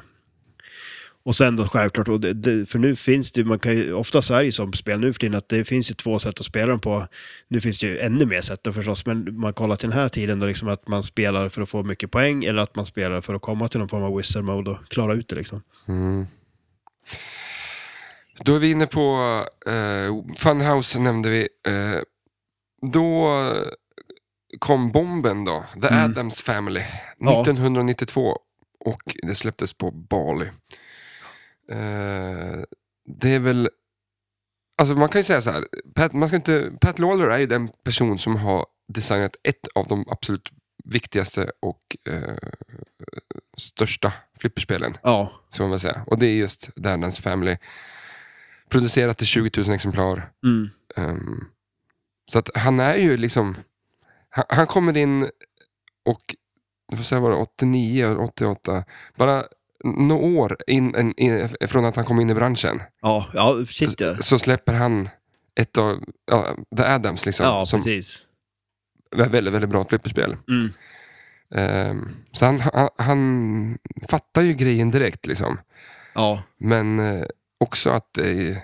och sen då självklart, och det, det, för nu finns det man kan ju, ofta så är det ju som spel nu för tiden att det finns ju två sätt att spela dem på. Nu finns det ju ännu mer sätt då förstås, men man kollar till den här tiden då liksom att man spelar för att få mycket poäng eller att man spelar för att komma till någon form av wizard mode och klara ut det liksom. Mm. Då är vi inne på eh, Funhouse nämnde vi. Eh, då kom bomben då, The Mm. Addams Family, Ja. 1992 och det släpptes på Bali. Eh, det är väl, alltså man kan ju säga så här, Pat, man ska inte, Pat Lawler är ju den person som har designat ett av de absolut viktigaste och eh, största flipperspelen. Ja, Ska man säga. Och det är just The Addams Family. Producerat till 20 000 exemplar. mm. Ehm, så att han är ju liksom... Han, han kommer in och, får säga vad det var, 89 och 88. Bara några år in, in, in, från att han kom in i branschen. ja, ja, shit ja. Så släpper han ett av ja, The Addams liksom. Ja, som precis. är väldigt, väldigt bra flipperspel. Mm. Ehm, så han, han, han fattar ju grejen direkt liksom. Ja, Men eh, också att eh,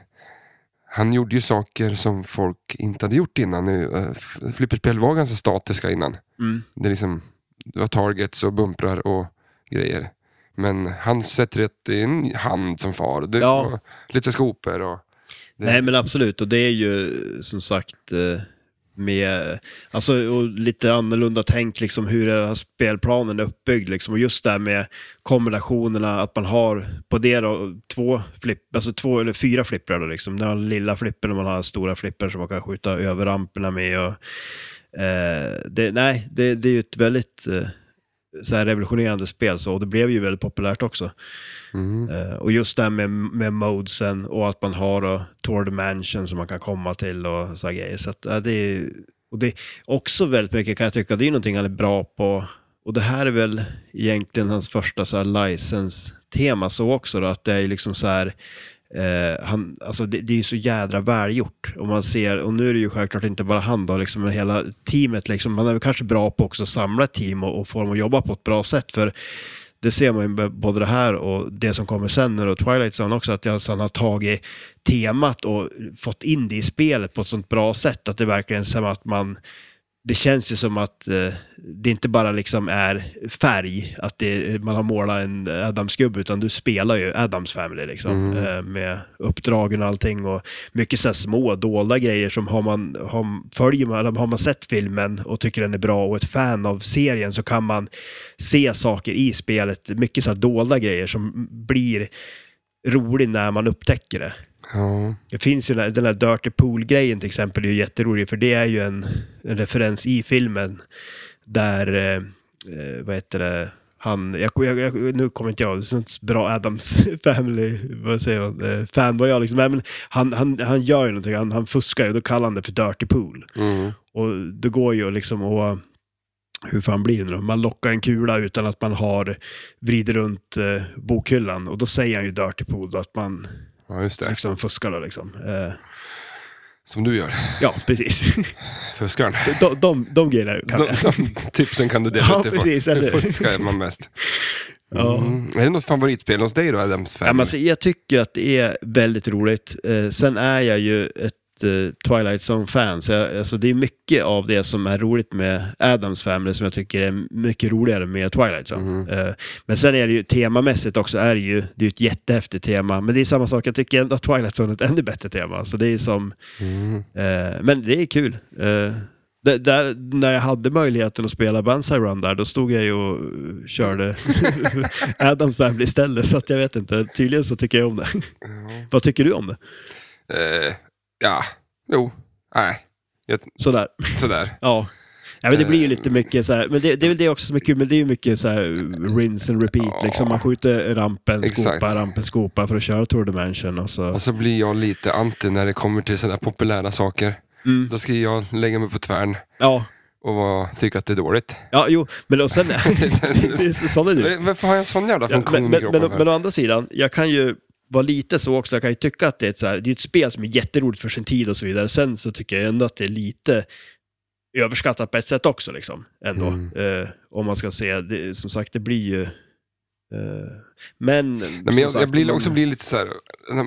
han gjorde ju saker som folk inte hade gjort innan. Nu, eh, flipperspel var ganska statiska innan. mm. Det, liksom, det var targets och bumprar och grejer. Men han sätter ett, en hand som far. Det Ja. lite skopor och... Det, Nej men absolut, och det är ju som sagt, eh, med, alltså och lite annorlunda tänk liksom hur den här spelplanen är uppbyggd liksom. Och just det här med kombinationerna, att man har på det då två flipp, alltså två eller fyra flipprar då liksom. Den har lilla flippen och man har stora flippen som man kan skjuta över ramperna med. Och, eh, det, nej, det, det är ju ett väldigt eh, så här revolutionerande spel så, och det blev ju väldigt populärt också. Mm. Eh, och just det här med, med modesen och att man har då Tour Mansion som man kan komma till och så här grejer. Så att, ja, det är och det är också väldigt mycket kan jag tycka, det är någonting han är bra på. Och det här är väl egentligen hans första så här license-tema så också då, att det är liksom så här Eh, han, alltså det, det är ju så jädra välgjort. Och man ser, och nu är det ju självklart inte bara han då, liksom, men hela teamet. Liksom, man är väl kanske bra på också att samla ett team och, och få dem att jobba på ett bra sätt. För det ser man ju både det här och det som kommer sen nu och Twilight Zone också, att alltså han har tagit temat och fått in det i spelet på ett sånt bra sätt att det verkligen är som att man det känns ju som att eh, det inte bara liksom är färg, att det, man har målat en Adams-gubbe, utan du spelar ju Adams Family liksom, Mm. eh, med uppdragen och allting och mycket så små dolda grejer som har man, har, följer man, har man sett filmen och tycker den är bra och ett fan av serien så kan man se saker i spelet, mycket så dolda grejer som blir rolig när man upptäcker det. Ja. Det finns ju den här, den här Dirty Pool-grejen till exempel, är ju jätterolig, för det är ju en, en referens i filmen där, eh, vad heter det, han, jag, jag, jag, nu kommer inte jag, det är sånt bra Adams Family, vad säger man, eh, fan var jag liksom, men han, han, han gör ju någonting, han, han fuskar ju, då kallar han det för Dirty Pool. Mm. Och det går ju liksom att, hur fan blir det nu? Man lockar en kula utan att man har vrider runt eh, bokhyllan och då säger han ju Dirty Pool då, att man ja, just det. liksom fuskar då liksom. Eh, Som du gör. Ja, precis. Fuskaren. De, de, de grejerna kan De, de tipsen kan du dela Ja, ut. Får- precis, eller fuskar man mest. Ja. Mm. Är det något favoritspel hos dig då, Adams Ja, Family? men alltså, jag tycker att det är väldigt roligt. Eh, sen är jag ju ett Twilight Zone-fan, så jag, alltså, det är mycket av det som är roligt med Adams Family som jag tycker är mycket roligare med Twilight Zone. Eh, men sen är det ju temamässigt också, är det ju, det är ett jättehäftigt tema. Men det är samma sak, jag tycker ändå att Twilight Zone är ett ännu bättre tema. Så det är som, Mm. Eh, men det är kul. Eh, det, där, när jag hade möjligheten att spela Banzai Run där, då stod jag ju och eh, körde Adams Family istället, så att jag vet inte. Tydligen så tycker jag om det. Ja. Vad tycker du om det? Eh, ja, jo, nej, Sådär. sådär. Ja. Ja, men det blir ju lite mycket så här, men det, det är väl det också som är kul, men det är ju mycket så här rinse and repeat, Ja. liksom. Man skjuter rampen, Exakt. skopa, rampen, skopa för att köra Tour Dimension och så. Och så blir jag lite anti när det kommer till sådana populära saker. Mm. Då ska jag lägga mig på tvären Ja. och tycka att det är dåligt. ja, jo, men och sen, sån är du. Varför har jag en sån jävla Ja, funktion men, i men, men, för? men å andra sidan, jag kan ju vara lite så också, jag kan ju tycka att det är ett, så här, det är ett spel som är jätteroligt för sin tid och så vidare. Sen så tycker jag ändå att det är lite överskattat på ett sätt också liksom. Ändå. Mm. Eh, om man ska se, det, som sagt det blir ju... Eh, men... Nej, men jag, sagt, jag blir också blir lite så här, när,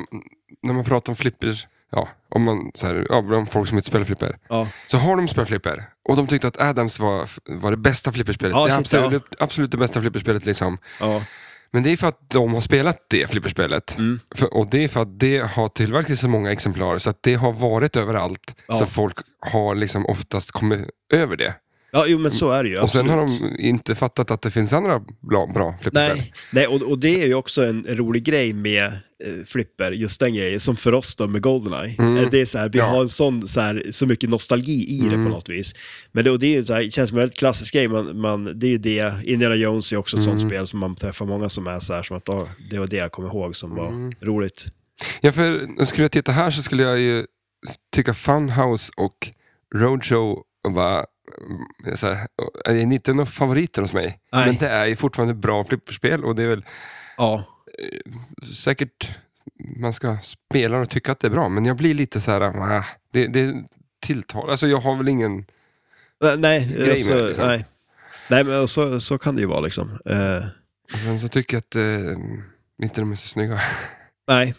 när man pratar om flipper, ja, om man så här, ja, om folk som inte spelar flipper, Ja, så har de spelat flipper och de tyckte att Adams var, var det bästa flipperspelet. Ja, det absolut, absolut det bästa flipperspelet liksom. ja. Men det är för att de har spelat det flipperspelet. Mm. För, och det är för att det har tillverkats så många exemplar så att det har varit överallt. Ja. Så folk har liksom oftast kommit över det. Ja, jo men så är det ju. och sen har de inte fattat att det finns andra bra, bra flipperspel. Nej, nej och, och det är ju också en rolig grej med eh, Flipper, just den grejen, som för oss då med Goldeneye. Mm. Eh, Det är så här, vi Ja. har en sån, så, här, så mycket nostalgi i det Mm. på något vis. Men det, och det är ju så här, det känns som en väldigt klassisk grej, man, man, det är ju det, Indiana Jones är också ett sånt Mm. spel som man träffar många som är så här, som att "Åh, det var det jag kommer ihåg som var Mm. roligt. Ja, för skulle jag titta här så skulle jag ju tycka Funhouse och Roadshow var mm, så här, är inte några favoriter hos mig. Nej. Men det är ju fortfarande bra flipperspel och det är väl Ja, säkert man ska spela och tycka att det är bra. Men jag blir lite så här, ah, det, det tilltal. Alltså jag har väl ingen... Eh, nej, Grej med alltså, det, liksom. nej. Nej, men så, så kan det ju vara liksom. Eh, Och sen så tycker jag att eh, inte de är så snygga. nej.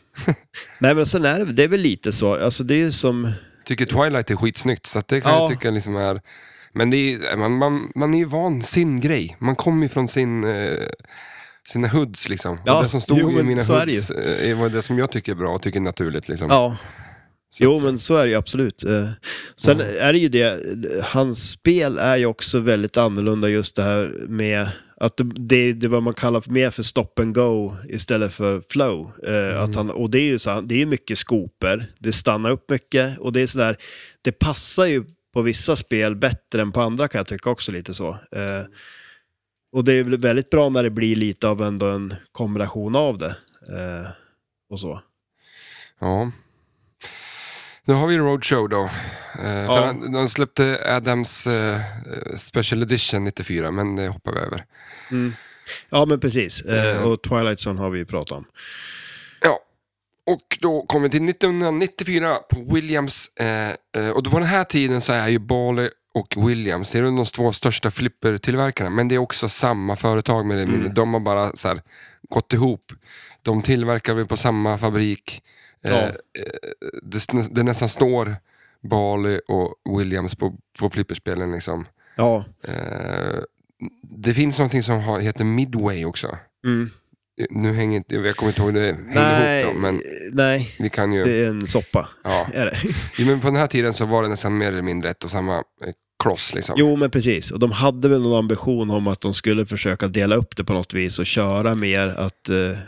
nej, men sen är det, det är väl lite så, alltså det är ju som... tycker Twilight är skitsnyggt, så det kan Ja. jag tycka liksom är... Men är, man, man, man är ju van sin grej. Man kommer ju från sin, eh, sina hoods liksom. Ja, och det som stod jo, i mina så hoods eh, är var det som jag tycker är bra och tycker är naturligt. Liksom. Ja. Jo, men så är det ju absolut. Eh, Sen Mm. är det ju det, hans spel är ju också väldigt annorlunda just det här med att det, det, det är vad man kallar mer för stop and go istället för flow. Eh, att han, och det är ju så, det är mycket skoper, det stannar upp mycket och det är sådär, det passar ju på vissa spel bättre än på andra kan jag tycka också lite så. Eh, och det är väl väldigt bra när det blir lite av ändå en kombination av det. Eh, och så. Ja. Nu har vi Roadshow då. Eh, han- de släppte Adams eh, Special Edition 94, men det hoppar vi över. Mm. Ja, men precis. Eh, Eh. och Twilight Zone har vi ju pratat om. Och då kommer vi till 1994 på Williams. Eh, eh, och då på den här tiden så är ju Bale och Williams, det är de två största flippertillverkarna, men det är också samma företag med det. Mm. De har bara så här, gått ihop. De tillverkar väl på samma fabrik. Eh, Ja. eh, det, det nästan står Bale och Williams på, på flipperspelen. Liksom. Ja. Eh, det finns någonting som har, heter Midway också. Mm. Nu hänger inte, jag kommer inte ihåg det Nej, ihop då, men nej, vi kan ju... det är en soppa. Ja. Är det? Jo, men på den här tiden så var det nästan mer eller mindre ett och samma eh, cross liksom. Jo, men precis. Och de hade väl någon ambition om att de skulle försöka dela upp det på något vis och köra mer att eh,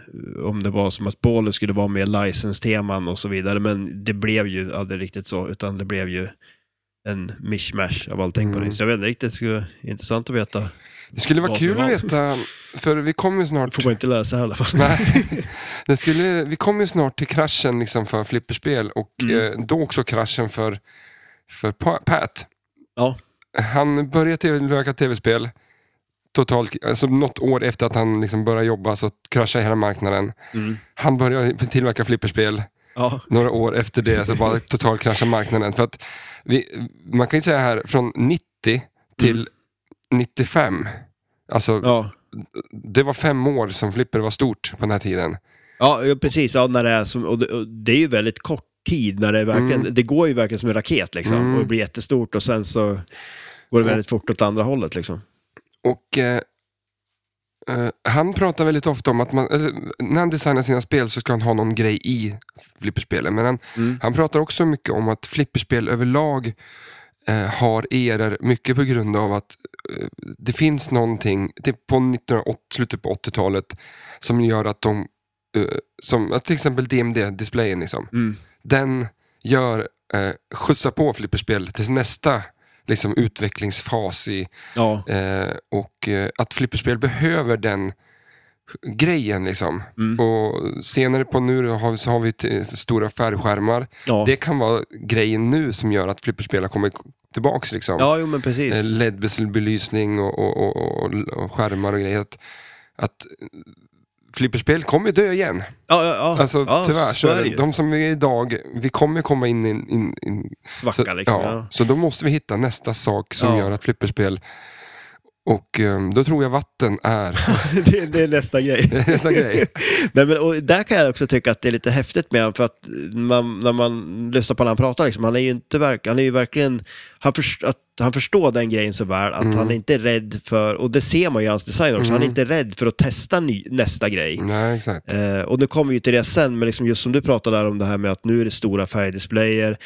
om det var som att bollen skulle vara mer license-teman och så vidare. Men det blev ju aldrig riktigt så, utan det blev ju en mishmash av allting på Mm. det. Så jag vet inte riktigt, det skulle vara intressant att veta. Det skulle vara kul att veta, för vi kommer ju snart... får man inte sig i alla fall. Nej, det skulle, vi kommer snart till kraschen liksom för flipperspel och Mm. eh, då också kraschen för, för Pa- Pat. Ja. Han började tillverka tv-spel, totalt, alltså något år efter att han liksom började jobba så kraschade hela marknaden. Mm. Han började tillverka flipperspel, Ja. några år efter det så bara totalt kraschade marknaden. För att vi, man kan ju säga här, från 90 till 95, alltså Ja. det var fem år som flipper var stort på den här tiden. Ja, precis. Ja, när det, är som, och det, och det är ju väldigt kort tid. När det, verkligen, Mm. det går ju verkligen som en raket liksom. Mm. Och det blir jättestort och sen så går det väldigt fort åt andra hållet liksom. Och eh, eh, han pratar väldigt ofta om att man, eller, när han designar sina spel så ska han ha någon grej i flipperspelen. Men han, Mm. han pratar också mycket om att flipperspel överlag har eror mycket på grund av att eh, det finns någonting typ på 1980, slutet på 80-talet som gör att de, eh, som, att till exempel DMD-displayen, liksom, Mm. den gör, eh, skjutsar på flipperspel till nästa liksom, utvecklingsfas i, Ja. Eh, och eh, att flipperspel behöver den grejen liksom. Mm. Och senare på nu har vi, så har vi stora färgskärmar. Ja. Det kan vara grejen nu som gör att flipperspel har kommit tillbaks. Liksom. ja, jo men precis. Eh, LED-belysning och, och, och, och, skärmar och grejer. Att, att flipperspel kommer dö igen. Ja, ja, ja. Alltså ja, tyvärr, så är det. De som är idag, vi kommer komma in i in, Svacka så, liksom. ja, så då måste vi hitta nästa sak som gör att flipperspel och ehm, då tror jag vatten är det, det är nästa grej. nästa grej. Nej, men, och där kan jag också tycka att det är lite häftigt med honom för att man, när man lyssnar på när han pratar, liksom, han är ju inte verk, han är ju verkligen, han, först, att, han förstår den grejen så väl, att Mm. han är inte rädd för, och det ser man ju i hans design också, han är Mm. inte rädd för att testa ny, nästa grej. Nej, exakt. Eh, och nu kommer vi ju till det sen, men liksom just som du pratade där om det här med att nu är det stora färgdisplayer,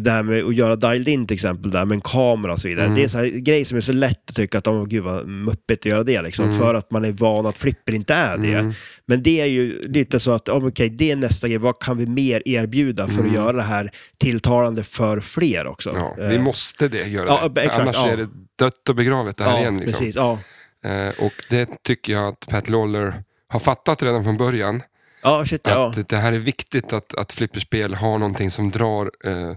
det här med att göra dialed in till exempel, där med en kamera och så vidare. Mm. Det är en sån här grej som är så lätt att tycka att, åh gud vad muppigt att göra det liksom, Mm. för att man är van att flipper inte är det. Mm. Men det är ju lite så att, oh, okej, det är nästa grej, vad kan vi mer erbjuda för Mm. att göra det här tilltalande för fler också? Ja, Eh, vi måste det göra ja, det. exakt, Annars ja. är det dött och begravet det här ja, igen. Liksom. precis. Ja. Eh, och det tycker jag att Pat Lawler har fattat redan från början. ja, shit ja. Att det här är viktigt att, att flipperspel har någonting som drar eh,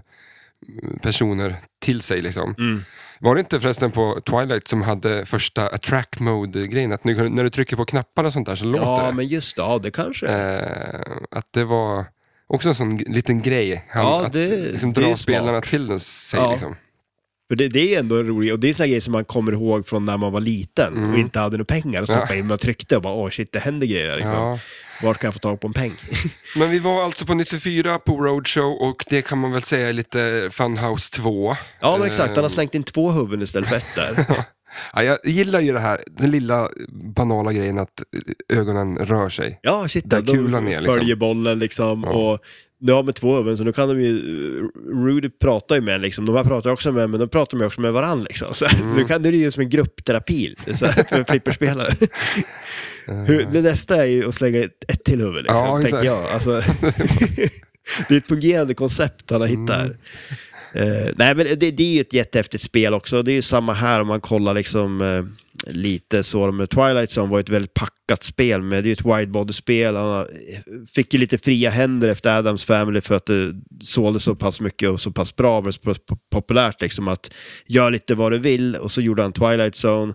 personer till sig. Liksom. Mm. Var det inte förresten på Twilight som hade första attract mode-grejen? Att nu, när du trycker på knappar och sånt där så låter Ja, det. men just det, ja det kanske. Eh, att det var också en sån liten grej. Han, Ja, att det- liksom det är dra spelarna till den sig. Ja. Liksom. För det, det är ändå en rolig, och det är såna grejer som man kommer ihåg från när man var liten Mm. och inte hade några pengar att stoppa Ja. in. Man tryckte och bara, åh shit, det händer grejer liksom. Ja. Vart kan jag få tag på en peng? Men vi var alltså på 94 på Roadshow och det kan man väl säga är lite Funhouse 2. ja, men exakt. Han har slängt in två huvuden istället för ett där. Ja, jag gillar ju det här, den lilla banala grejen att ögonen rör sig. Ja, shit. Där kulan är, liksom. följer bollen liksom. Ja. Och nu har med två huvuden, så nu kan de ju... Rudy pratar ju med en, liksom. De här pratar också med en, men de pratar ju också med varandra liksom. Så, Mm. så nu kan det ju som en gruppterapi så här, för flipperspelare. Hur, det nästa är ju att slänga ett, ett till huvud, liksom, Ja, tänker jag. Alltså, det är ett fungerande koncept han har hittat här. Eh, nej, men det, det är ju ett jättehäftigt spel också. Det är ju samma här om man kollar liksom eh, lite så. Med Twilight Zone var ett väldigt packat spel, men det är ju ett widebody-spel. Han fick ju lite fria händer efter Adams Family för att det sålde så pass mycket och så pass bra, var så pass populärt liksom att göra lite vad du vill och så gjorde han Twilight Zone.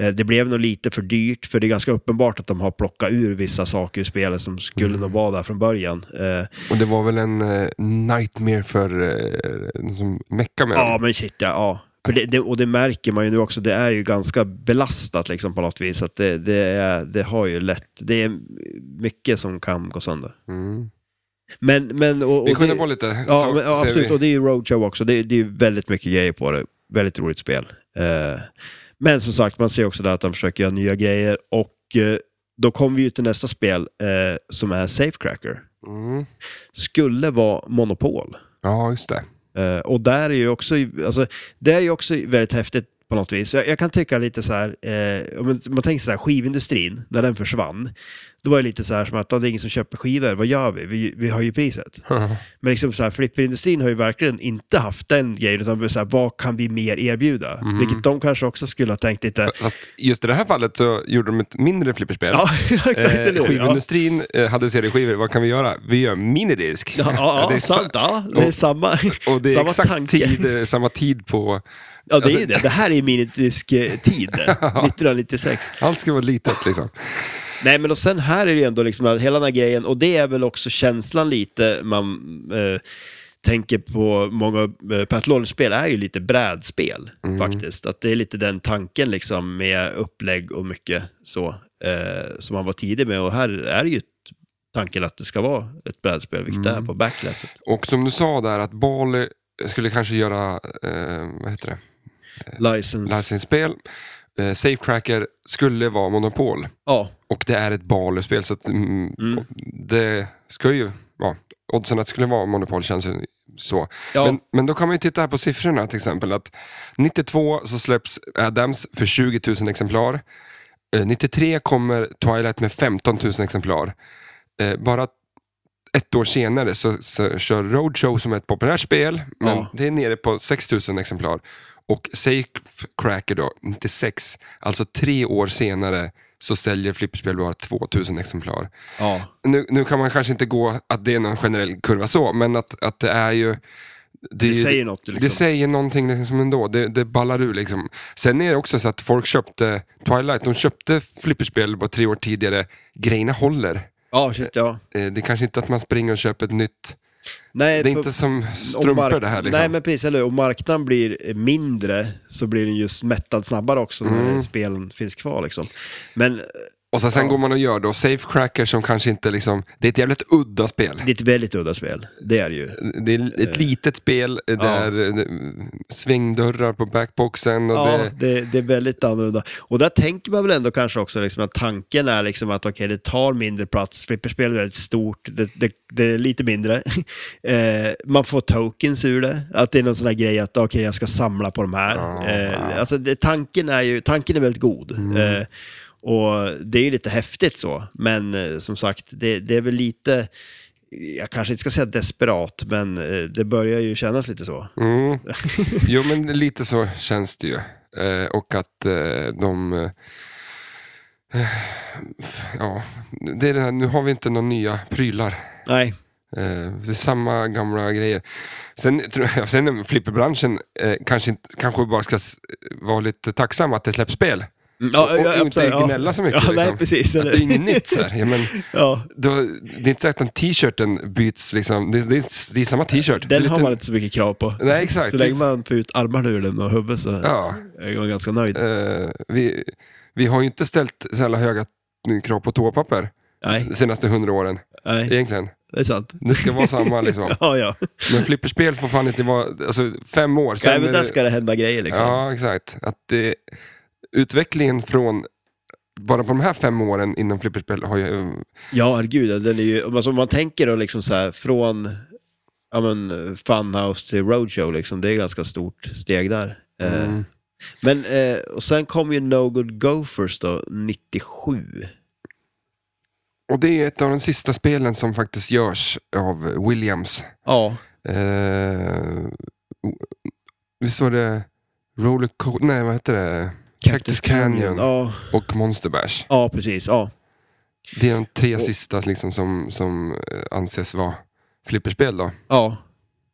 Eh, Det blev nog lite för dyrt, för det är ganska uppenbart att de har plockat ur vissa saker i spelet som skulle nog vara där från början. Eh, Och det var väl en eh, nightmare för eh, som mecka med Ja, men shit ja. ja. För det, det, och det märker man ju nu också, det är ju ganska belastat liksom på något vis. Att det, det, är, det har ju lätt, det är mycket som kan gå sönder. Mm. Men, men och, och Vi kunde det, vara lite... ja, men, ja, absolut, vi. och det är ju Roadshow också. Det, det är ju väldigt mycket grejer på det. Väldigt roligt spel. Eh, men som sagt, man ser också där att de försöker göra nya grejer och eh, då kommer vi ju till nästa spel eh, som är Safecracker. Mm. Skulle vara Monopol. Ja, just det. Uh, och där är ju också, alltså, det är ju också väldigt häftigt på något vis. Jag, jag kan tycka lite så här, eh, om man tänker så här, skivindustrin, när den försvann, då var det lite så här som att "Ja, det är ingen som köper skivor, vad gör vi? Vi, vi har ju priset. Men liksom så här, flipperindustrin har ju verkligen inte haft den grejen, utan så här, vad kan vi mer erbjuda? Mm. Vilket de kanske också skulle ha tänkt lite, Fast just i det här fallet så gjorde de ett mindre flipperspel. ja, exakt, Eh, hur? Ja. skivindustrin eh, hade serieskivor, vad kan vi göra? Vi gör minidisk. Ja, ja, det är sa- sant. Ja, det är samma, Och det är samma exakt tanke. tid, eh, samma tid på... Ja, det är ju alltså- det. Det här är minidisk-tid, 1996. Allt ska vara litet liksom. Nej, men och sen här är det ju ändå liksom hela den här grejen, och det är väl också känslan lite man eh, tänker på många eh, Pat är ju lite brädspel Mm. faktiskt. Att det är lite den tanken liksom med upplägg och mycket så, eh, som man var tidig med. Och här är det ju tanken att det ska vara ett brädspel, vilket det är Mm. på backlasset. Och som du sa där, att Bali skulle kanske göra, eh, vad heter det, License. licensspel. Eh, Safecracker skulle vara monopol. Ja, Och det är ett Bali-spel, så att, mm, Mm. det ska ju, ja, oddsen att det skulle vara monopol känns ju så. ja. Men, men då kan man ju titta här på siffrorna till exempel. att 92 så släpps Adams för 20 000 exemplar. Eh, 93 kommer Twilight med 15 000 exemplar. Eh, bara ett år senare så, så kör Roadshow som är ett populärt spel, men Ja. det är nere på 6 000 exemplar. Och Safecracker då, 96, alltså tre år senare så säljer flipperspel bara 2000 exemplar ja. nu, nu kan man kanske inte gå att det är någon generell kurva så, men att, att det är ju... Det, ju- säger något liksom. det säger någonting liksom ändå, det, det ballar ur liksom. Sen är det också så att folk köpte Twilight, de köpte flipperspel bara tre år tidigare, grejerna håller. Ja, shit, ja. Eh, Det är kanske inte att man springer och köper ett nytt, Nej, det är inte som om strumpor det här liksom. Nej, men precis, eller? Om marknaden blir mindre så blir den just mättad snabbare också när Mm. spelen finns kvar liksom. Men Och så sen Ja. går man och gör då Safecracker som kanske inte liksom, det är ett jävligt udda spel. det är ett väldigt udda spel, det är det ju. Det är ett litet spel, det Ja. eh, svängdörrar på backboxen och Ja, det... det, det är väldigt annorlunda. Och där tänker man väl ändå kanske också liksom att tanken är liksom att okej, det tar mindre plats, flipperspel är väldigt stort, det, det, det är lite mindre. eh, man får tokens ur det, att det är någon sån här grej att okej, jag ska samla på de här. Ja, eh, alltså tanken är ju, tanken är väldigt god. Mm. Och det är ju lite häftigt så, men eh, som sagt, det, det är väl lite, jag kanske inte ska säga desperat, men eh, det börjar ju kännas lite så. Mm. Jo, men lite så känns det ju. Eh, och att de... Ja, det är det här, nu har vi inte några nya prylar. Nej, det är samma gamla grejer. Sen sen flipperbranschen kanske, inte, kanske bara ska vara lite tacksam att det släpps spel. Ja, och, och ja, inte ja. gnälla så mycket. Ja, liksom. nej, precis. Det är inget nytt så här. Ja, men, Ja, då, det är inte så att den t-shirten byts, liksom. det, det, är, det är samma t-shirt. Är den har lite- man inte så mycket krav på. Nej, exakt. Så länge man får ut armarna ur den och huvudet så Ja. är jag ganska nöjd. Eh, vi, vi har ju inte ställt så jävla höga krav på toapapper Nej, de senaste hundra åren, nej, egentligen. det är sant. Det ska vara samma liksom. Ja, ja. Men flipperspel får fan inte vara, alltså fem år. Nej, är men där ska det hända grejer liksom. Ja, exakt. Att det, utvecklingen från bara på de här fem åren inom flipperspel har ju... Ja, herregud. Den är ju, alltså, om man tänker då liksom så här från ja, men, Funhouse till Roadshow, liksom, det är ganska stort steg där. Eh, Mm. Men, eh, och sen kom ju No Good Gophers då, 97. Och det är ett av de sista spelen som faktiskt görs av Williams. Ja, Eh, visst var det Roller Co- Nej, vad heter det? Cactus Canyon Ja, och Monster Bash. ja, precis. Ja. Det är de tre Och- sista liksom, som, som eh, anses vara flipperspel. Då. ja.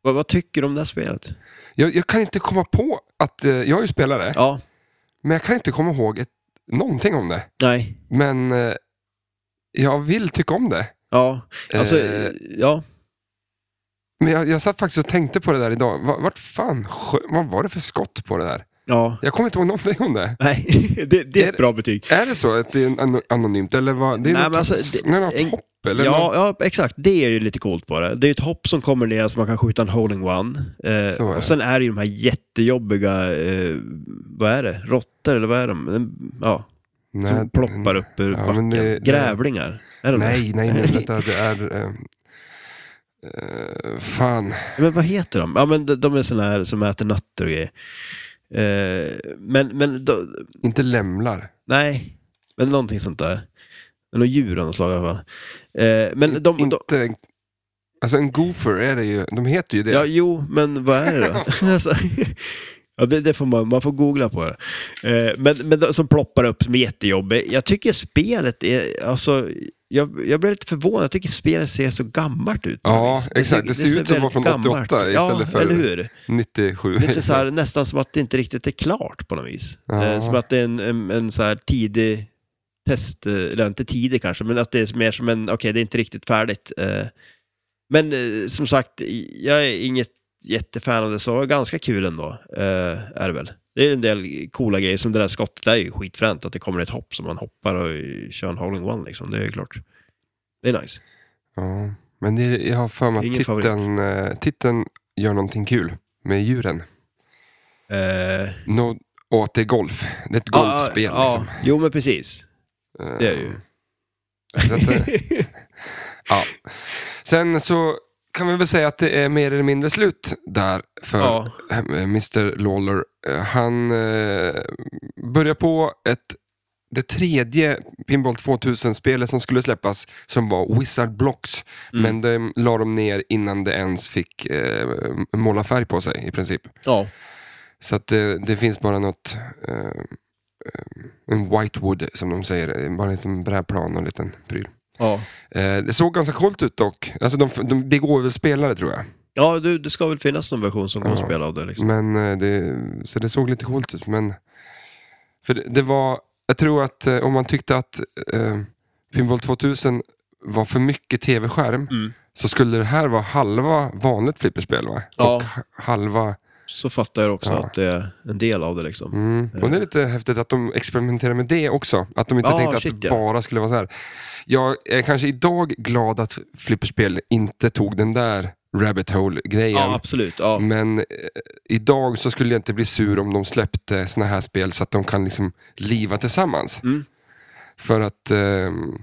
Vad, vad tycker du om det här spelet? Jag, jag kan inte komma på att, eh, jag är ju spelare, Ja, men jag kan inte komma ihåg ett, någonting om det. nej. Men eh, jag vill tycka om det. Ja, alltså, Eh, ja. Men jag, jag satt faktiskt och tänkte på det där idag. Va- Vart fan, vad var det för skott på det där? Ja, Jag kommer inte ihåg någonting om det. nej. det, det är Är ett bra betyg. Är det så att det är an- anonymt eller vad? Det är Nej, något, men alltså, det- något en- hopp eller? Ja, något- ja, exakt. Det är ju lite coolt på det. Det är ett hopp som kommer ner så man kan skjuta en hole-in-one. Eh, Så är det. och sen är det ju de här jättejobbiga, eh, vad är det? Råttor eller vad är de? Ja, nej, som ploppar upp ur Ja, backen. det- Grävlingar. Är de Nej, nej, nej, vänta, det är... eh, eh, fan. Men vad heter de? Ja, men de, de är såna här som äter nötter och grejer. Eh, men, men då, Inte lämlar. nej, men någonting sånt där. Men någon djur av något slag i alla fall. Eh, men de, de, inte... Alltså en goofer är det ju, de heter ju det. Ja, jo, men vad är det då? alltså, ja, det, det får man, man får googla på det. Eh, men, men som ploppar upp som är jättejobbig. Jag tycker spelet är, alltså, jag, jag blev lite förvånad. Jag tycker spelet ser så gammalt ut. Ja, vis. exakt. Det ser ut som att från väldigt 88 gammalt. istället ja, för- eller hur? 97. Lite så här, nästan som att det inte riktigt är klart på något vis. Ja. Eh, som att det är en, en, en så här tidig test, eh, eller inte tidig kanske, men att det är mer som en, okej det är inte riktigt färdigt. Eh, Men eh, som sagt, jag är inget jättefan av det, så ganska kul ändå, eh, är det väl. Det är en del coola grejer, som det där skottet det är ju skitfränt, att det kommer ett hopp som man hoppar och kör en hole in one liksom, det är ju klart. Det är nice. Ja, men det, jag har för mig Ingen att titeln, eh, titeln gör någonting kul med djuren. Eh, No, och att det är golf. Det är ett golfspel. ja, ja, liksom. Jo, men precis. Eh, det är det ju. Så att, eh, ja. Sen så kan vi väl säga att det är mer eller mindre slut där för Ja. eh, Mr Lawler. Eh, Han eh, börjar på ett, det tredje Pinball 2000-spelet som skulle släppas som var Wizard Blocks. Mm. Men det la de ner innan det ens fick eh, måla färg på sig i princip. Ja. Så att det, det finns bara något, eh, eh, en whitewood som de säger, bara en liten brädplan och en liten pryl. Ja. Eh, det såg ganska coolt ut dock. Alltså de, de, det går väl spelare tror jag. Ja, du, det ska väl finnas någon version som går att Ja. spela av det liksom. Men eh, det, så det såg lite coolt ut. Men, för det, det var, jag tror att eh, om man tyckte att eh, Pinball 2000 var för mycket tv-skärm Mm. så skulle det här vara halva vanligt flipperspel va? Ja. Och ha- halva... Så fattar jag också Ja. att det är en del av det liksom. Mm. Och det är lite häftigt att de experimenterar med det också. Att de inte Ja, tänkte shit, att ja. det bara skulle vara så här. Jag är kanske idag glad att flipperspel inte tog den där rabbit hole-grejen. Ja, absolut. Ja. Men eh, idag så skulle jag inte bli sur om de släppte såna här spel så att de kan liksom liva tillsammans. Mm. För att... ehm,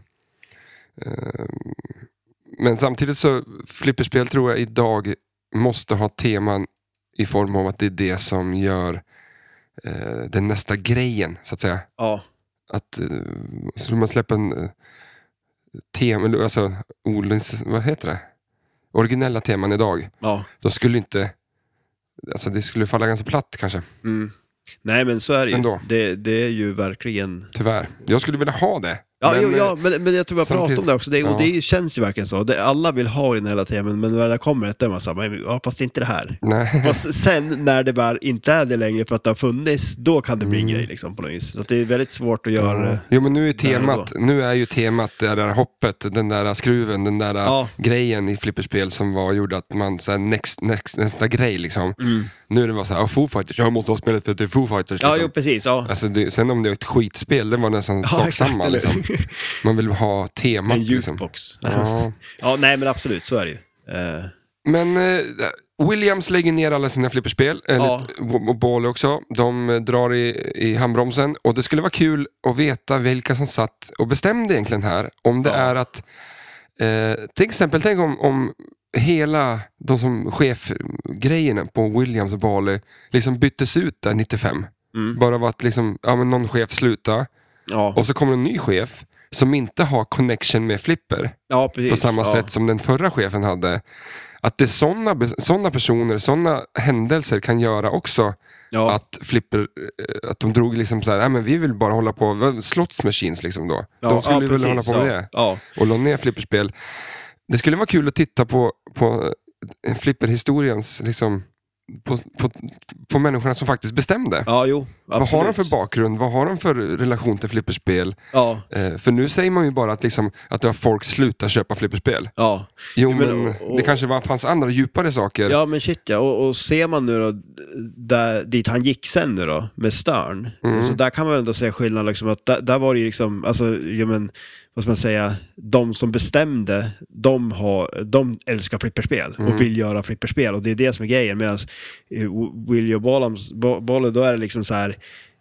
ehm, men samtidigt så, flipperspel tror jag idag måste ha teman i form av att det är det som gör eh, den nästa grejen, så att säga. Ja. Att eh, skulle man släppa en eh, tema, alltså, vad heter det? Originella teman idag, ja. då skulle inte, alltså det skulle falla ganska platt kanske, Mm. Nej, men så är det ju. Ändå. Det, det är ju verkligen... tyvärr. Jag skulle vilja ha det. Ja, men, jo, ja eh, men, men jag tror jag pratar om det också. Det, och ja. det är ju- känns ju verkligen så. Det, alla vill ha den hela teman, men när det kommer ett, då är man så här, men, ja, fast inte det här. Nej. Fast sen när det bara inte är det längre för att det har funnits, då kan det bli en Mm. grej liksom på något vis. Så det är väldigt svårt att göra det. Jo men nu är och temat, nu är ju temat det där hoppet, den där skruven, den där Ja. grejen i flipperspel som var, gjorde att man, så här, next, next, nästa grej liksom. Nu är det bara såhär, Foo Fighters, jag måste ha spelet för att det är Foo Fighters. Ja, Liksom. jo precis. Ja. Alltså det, sen om det är ett skitspel, det var nästan Ja, sak samma. Liksom. Man vill ha temat. En Liksom. jukebox. Ja. Ja, nej men absolut, så är det ju. Eh, Men eh, Williams lägger ner alla sina flipperspel, eller Ja. och- och Ball också. De eh, drar i, i handbromsen och det skulle vara kul att veta vilka som satt och bestämde egentligen här. Om det Ja. är att, eh, till exempel, tänk om, om hela de som chefgrejerna på Williams och Bally liksom byttes ut där 95. Mm. Bara var att liksom, ja, men någon chef slutar Ja, och så kommer en ny chef som inte har connection med Flipper ja, på samma sätt som den förra chefen hade. Att det sådana såna personer, sådana händelser kan göra också Ja, att Flipper, eh, att de drog liksom så här, men vi vill bara hålla på, slots machines liksom då. ja, de skulle ja, väl precis, hålla på med ja. det och la ner flipperspel. Det skulle vara kul att titta på, på eh, flipperhistoriens, liksom, på, på, på människorna som faktiskt bestämde. ja, jo. Vad har de för bakgrund? Vad har de för relation till flipperspel? Ja, Eh, för nu säger man ju bara att, liksom, att det folk slutat köpa flipperspel. ja. Jo, men, men, och- och- det kanske var, fanns andra djupare saker. Ja men shit ja, och, och ser man nu då där, dit han gick sen nu då, med Stern, Mm. så där kan man ändå säga skillnad liksom att där, där var det ju liksom, alltså, ja men, vad ska man säga, de som bestämde, de, har, de älskar flipperspel Mm. och vill göra flipperspel och det är det som är grejen medan William Bollams, Bo- Bolle, då är det liksom så här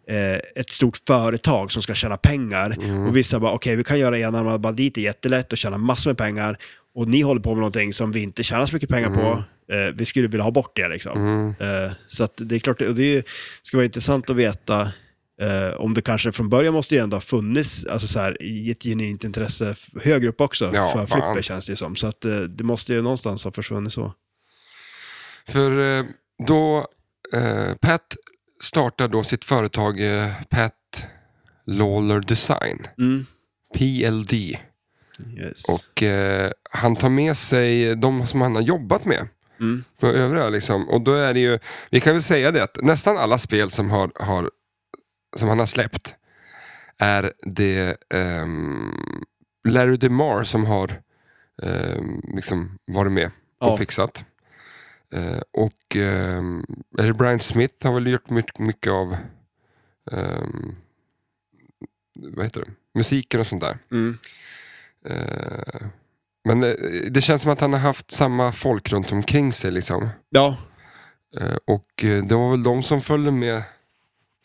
eh, ett stort företag som ska tjäna pengar Mm. och vissa bara okej vi kan göra enarmade banditer jättelätt och tjäna massor med pengar och ni håller på med någonting som vi inte tjänar så mycket pengar på. Eh, vi skulle vilja ha bort det liksom. Mm. Eh, så det är klart, och det är ska vara intressant att veta eh, om det kanske från början måste ju ändå ha funnits alltså så här, i ett genuint intresse högre upp också Ja, för fan. flipper känns det ju som. Så att eh, det måste ju någonstans ha försvunnit så. För eh, då, eh, Pat startar då sitt företag eh, Pat Lawler Design, Mm. PLD. Yes. Och eh, han tar med sig de som han har jobbat med. Mm. På övriga liksom. Och då är det ju, vi kan väl säga det att nästan alla spel som, har, har, som han har släppt är det ehm, Larry DeMar som har ehm, liksom varit med och Ja. fixat. Eh, och ehm, är det Brian Smith har väl gjort mycket, mycket av ehm, vad heter det? musiken och sånt där. Mm. Eh, men eh, det känns som att han har haft samma folk runt omkring sig. Liksom. Ja, och det var väl de som följde med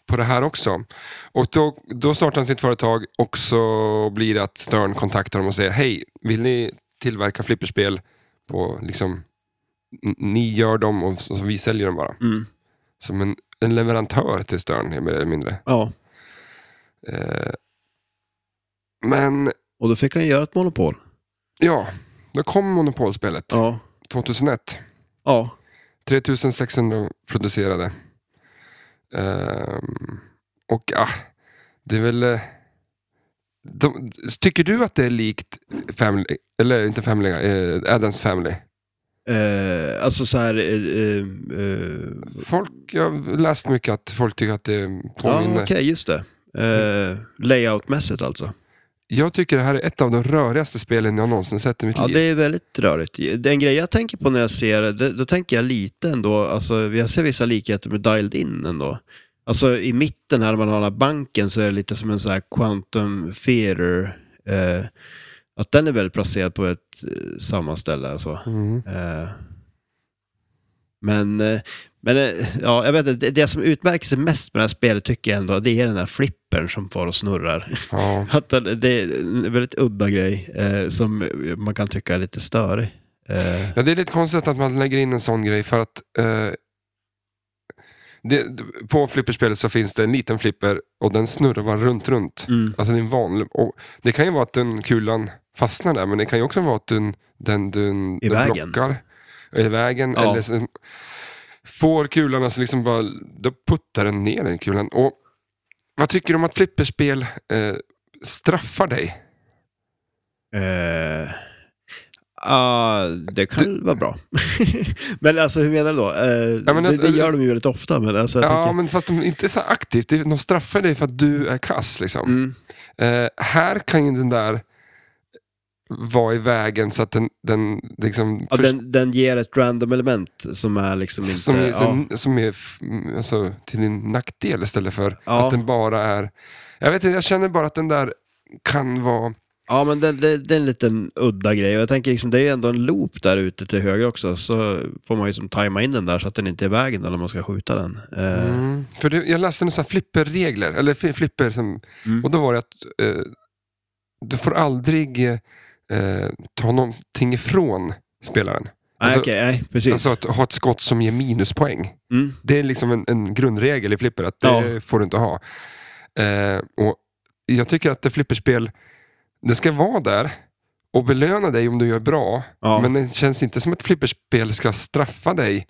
på det här också. Och då, då startar han sitt företag och så blir det att Stern kontaktar dem och säger Hej, vill ni tillverka flipperspel? På, liksom, ni gör dem och så, så vi säljer dem bara. mm. Som en, en leverantör till Stern, mer eller mindre. ja. Eh, men Och då fick han göra ett monopol. ja, då kom monopolspelet Ja. 2001. Ja. 3600 producerade. Ehm, och ja, det är väl... eh, De, tycker du att det är likt Family, eller inte Family, eh, Adams Family? Eh, alltså så här... Eh, eh, eh, Folk, jag har läst mycket att folk tycker att det ja, påminner. okej, just det. Eh, layoutmässigt alltså. Jag tycker det här är ett av de rörigaste spelen jag någonsin sett i mitt Ja, liv. det är väldigt rörigt. Den grej jag tänker på när jag ser det, det- då tänker jag lite ändå, alltså jag ser vissa likheter med Dialed In ändå. Alltså i mitten här, när man har den här banken, så är det lite som en sån här Quantum Theater. Eh, att den är väl placerad på ett eh, samma ställe alltså. Mm. Eh, men, eh, men eh, ja, jag vet inte, det, som utmärker sig mest med det här spelet tycker jag ändå, det är den här flippern som far och snurrar. Ja. Att det är en väldigt udda grej eh, som man kan tycka är lite störig. Eh, ja, det är lite konstigt att man lägger in en sån grej för att eh, det, på flipperspelet så finns det en liten flipper och den snurrar runt, runt. mm, Alltså det är en vanlig, och det kan ju vara att den kulan fastnar där, men det kan ju också vara att den, den, den, I den vägen. blockar i vägen. Ja. Eller får kulan, alltså liksom bara, då puttar den ner den kulan. Och vad tycker du om att flipperspel eh, straffar dig? eh, ah, det kan vara bra. men alltså hur menar du då? Eh, Ja, men det, det gör de ju väldigt ofta. Men alltså, Ja, tänker, men fast de inte så aktivt. De straffar dig för att du är kass. Liksom. mm, Eh, här kan ju den där vara i vägen så att den, den liksom... ja, den, den ger ett random element som är liksom inte... som är, ja, som, är f- alltså, till din nackdel istället för Ja. att den bara är... Jag vet inte, jag känner bara att den där kan vara... Ja, men det, det, det är en liten udda grej. Och jag tänker liksom, det är ju ändå en loop där ute till höger också. Så får man ju som tajma in den där så att den inte är i vägen när man ska skjuta den. Eh, Mm. För det, jag läste några flipperregler, eller fli- flipper som, Mm. och då var det att eh, du får aldrig eh, ta någonting ifrån spelaren. nej, alltså- okej, nej, precis. Alltså att ha ett skott som ger minuspoäng. mm. Det är liksom en, en grundregel i flipper, att det Ja. får du inte ha. Eh, och jag tycker att det flipperspel, det ska vara där och belöna dig om du gör bra. Ja. Men det känns inte som att flipperspel ska straffa dig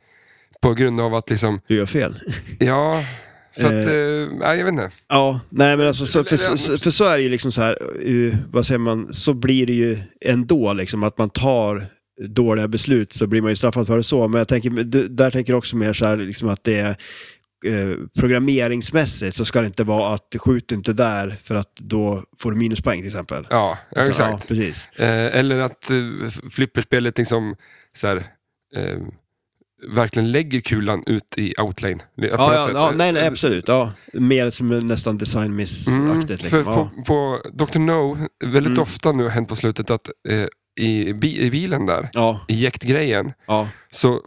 på grund av att liksom, Du gör fel. ja, för att, Eh. eh, nej jag vet inte. Ja, nej men alltså så, för, så- för så är det ju liksom så här, eh, vad säger man, så blir det ju ändå liksom att man tar dåliga beslut så blir man ju straffad för det så. Men jag tänker, där tänker jag också mer så här liksom att det är eh, programmeringsmässigt så ska det inte vara att skjut inte där för att då får du minuspoäng till exempel. Ja, ja Ja, exakt. precis. Eh, eller att eh, flipperspelet liksom så här, eh, verkligen lägger kulan ut i outlane. På Ja, ja, ja, nej, nej, absolut. Ja. Mer som nästan designmiss-aktigt. Liksom. för Ja. på, på Dr. No, väldigt Mm. ofta nu har hänt på slutet att eh, i, bi, i bilen där, Ja, i jäktgrejen, ja, så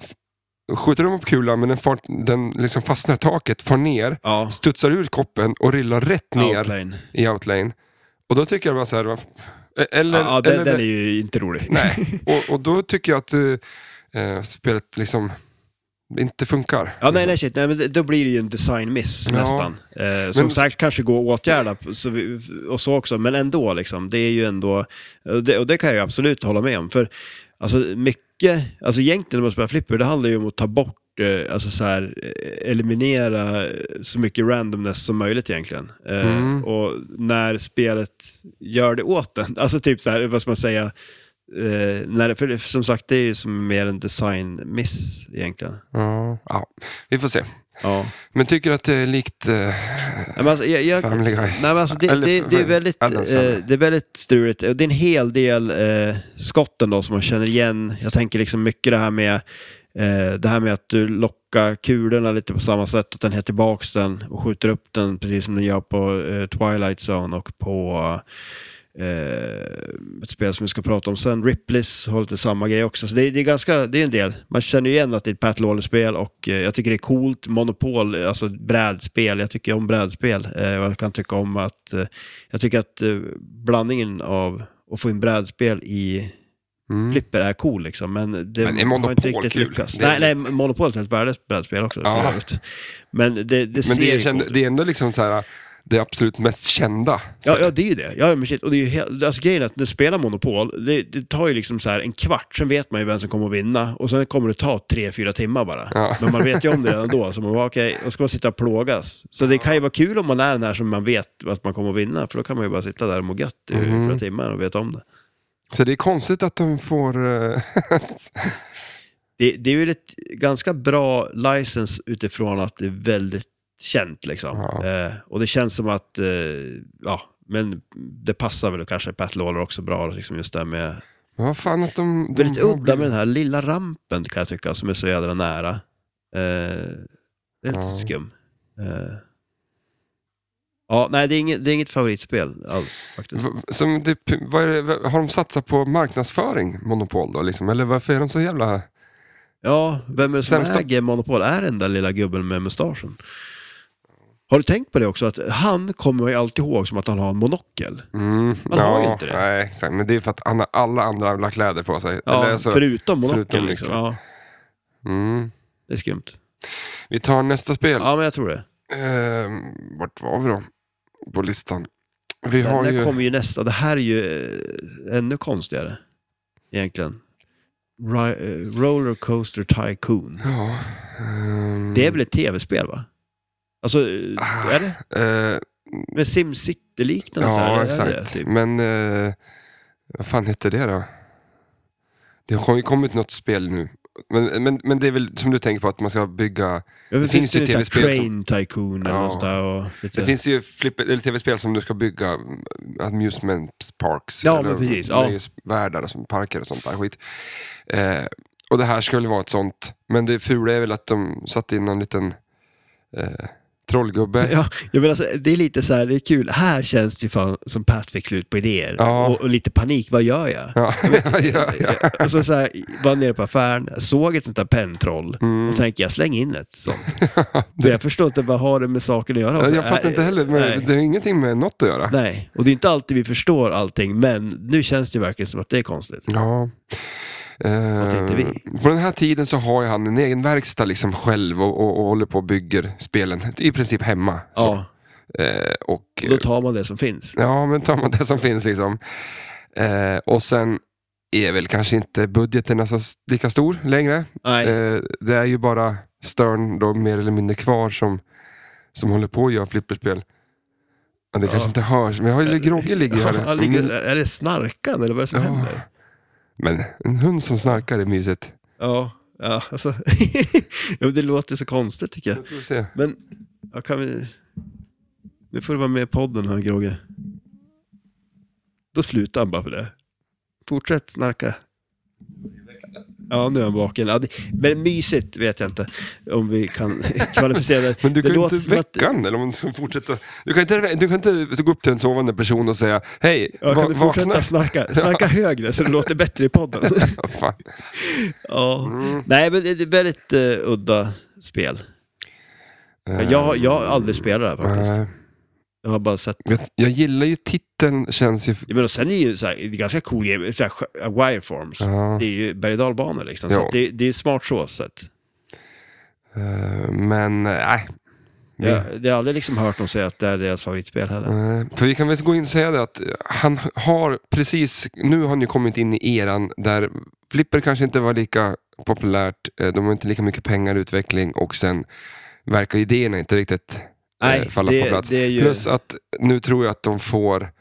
skjuter de upp kulan men den, far, den liksom fastnar i taket, far ner, ja. studsar ur koppen och rillar rätt ner Outlane. i outlane. Och då tycker jag bara så här, varf- eller, Ja, den, eller, den är ju inte rolig. Nej, och, och då tycker jag att eh, spelet liksom inte funkar. Ja, nej, nej, shit. Nej, men då blir det ju en designmiss Ja. nästan. Eh, som Men- sagt kanske går att åtgärda så vi, och så också, men ändå liksom. Det är ju ändå, och det, och det kan jag absolut hålla med om. För alltså mycket, alltså egentligen när man spelar flipper, det handlar ju om att ta bort eh, Alltså så här, eh, eliminera så mycket randomness som möjligt egentligen. Eh, Mm. Och när spelet gör det åt en, alltså typ så här, vad ska man säga, eh, när för det, som sagt det är ju som mer en designmiss egentligen. Ja, ja, vi får se. Ja. Men tycker att det är likt eh, Nej, men alltså, jag, jag, Family Guy? nej, men alltså, det, Eller det, det, är väldigt, Addams eh, Family. det är väldigt struligt. Det är en hel del eh, skotten då som man känner igen. Jag tänker liksom mycket det här med eh, det här med att du lockar kulorna lite på samma sätt, att den heter tillbaks den och skjuter upp den precis som den gör på eh, Twilight Zone och på eh, ett spel som vi ska prata om sen, Ripleys har lite samma grej också. Så det, är- det är ganska, det är en del. Man känner ju igen att det är ett Pat Lawler-spel och eh, jag tycker det är coolt. Monopol, alltså brädspel, jag tycker om brädspel. Eh, jag kan tycka om att, eh, jag tycker att eh, blandningen av att få in brädspel i Mm. flipper är cool liksom, men det Men är har inte riktigt kul? lyckats. Är- Nej, nej, Monopol är ett värdelöst brädspel också. Ja. Men det, det Men det är, coolt det är ändå liksom så här, det absolut mest kända. Ja, ja, det är ju det. Ja, men shit. Och det är ju helt, alltså grejen är att när du spelar Monopol, det, det tar ju liksom så här en kvart, sen vet man ju vem som kommer att vinna. Och sen kommer det ta tre, fyra timmar bara. Ja. Men man vet ju om det redan då, så man bara okej, då ska man sitta och plågas. Så det kan ju vara kul om man är den här som man vet att man kommer att vinna, för då kan man ju bara sitta där och må gött i Mhm. flera timmar och veta om det. Så det är konstigt att de får... eh, Det, det är ju ett ganska bra license utifrån att det är väldigt känt liksom. Ja. Eh, och det känns som att, eh, ja, men det passar väl kanske Pat Lawler också bra, liksom just det med Men vad fan att de... de Väldigt udda med den här lilla rampen kan jag tycka, som är så jädra nära. Eh, det är lite Ja. skum. Eh, ja, nej, det är, inget, det är inget favoritspel alls faktiskt. Som typ, är det, vad- har de satsat på marknadsföring, Monopol då? Liksom? Eller varför är de så jävla... Ja, vem är det som Sämsta- äger Monopol? Är det den där lilla gubben med mustaschen? Har du tänkt på det också? Att han kommer man ju alltid ihåg som att han har en monokel. Mm, Man har ju inte det. Nej, exakt. Men det är för att alla, alla andra har kläder på sig. Ja, Eller alltså, förutom monokeln. förutom liksom. liksom. Ja, mm. det är skumt. Vi tar nästa spel. Ja, men jag tror det. Ehm, vart var vi då? På listan. Vi Den har ju... kommer ju nästa. Det här är ju eh, ännu konstigare. Egentligen. Eh, Roller Coaster Tycoon. Ja, ehm, Det är väl ett tv-spel va? Alltså, Ah, är det? eh, Med SimCity-liknande? ja, är det exakt. typ? Men eh, vad fan heter det då? Det har ju kommit något spel nu. Men, men, men det är väl som du tänker på att man ska bygga... Ja, det finns finns ju tv-spel Train Tycoon eller Ja. där och lite... Det finns ju flipper, eller tv-spel som du ska bygga mm, amusement parks. Ja, eller men precis, ja. och sånt, parker och sånt där skit. Eh, och det här skulle vara ett sånt. Men det fula är väl att de satte in en liten eh, trollgubbe. Ja, jag menar, alltså, det är lite så här, det är kul. Här känns det ju fan som Pat fick slut på idéer. Ja. Och, och lite panik, vad gör jag? Ja, ja, ja, ja. Och så, så här, var nere på affären, såg ett sånt där penntroll Mm. och tänkte jag slänger in ett sånt. För jag förstår inte, vad har det med saken att göra? Jag fattar inte heller, men Nej. det har ingenting med något att göra. Nej, och det är inte alltid vi förstår allting, men nu känns det verkligen som att det är konstigt. Ja. Eh, vi? På den här tiden så har han en egen verkstad liksom själv och, och, och håller på och bygger spelen i princip hemma. Ja, Eh, och, då tar man det som finns. ja, men tar man det som finns liksom. Eh, och sen är väl kanske inte budgeten så s- lika stor längre. Nej, Eh, det är ju bara Stern då mer eller mindre kvar som, som håller på att göra flipperspel. Ja, det Ja. kanske inte hörs, men jag har ju Grogge ligger ju Ja, här. ligger, är det snarkan eller vad är det som Ja. händer? Men en hund som snarkar är mysigt. Ja, ja alltså. det låter så konstigt tycker jag. Jag se. Men, ja, kan vi... Nu får du vara med i podden här, Grogge. Då slutar han bara för det. Fortsätt snarka. Ja, nu är han vaken. Ja, det, men mysigt vet jag inte om vi kan kvalificera det. Men du det kan låter inte att- väcka han, eller om man ska fortsätta. Du kan inte, du kan inte gå upp till en sovande person och säga hej, Ja, va, kan du fortsätta vakna. snarka, snarka högre så det låter bättre i podden? Ja, ja. Mm. Nej, men det är ett väldigt uh, udda spel. Jag, jag har aldrig spelat det här faktiskt. Eh, Jag har bara sett jag, jag gillar ju titeln, känns ju... Ja, men och sen är det ju så här, det är ganska cool game, så här, sk- wireforms. Ja, Det är ju berg och dalbanor liksom, så Ja. att det, det är smart så sett. eh, men nej. Vi- Jag, jag har aldrig liksom hört dem säga att det är deras favoritspel heller. Eh, För vi kan väl gå in och säga det att han har precis, nu har han ju kommit in i eran där Flipper kanske inte var lika populärt, eh, de har inte lika mycket pengar i utveckling och sen verkar idéerna inte riktigt Nej, falla på det, plats. det är ju... Plus att nu tror jag att de får,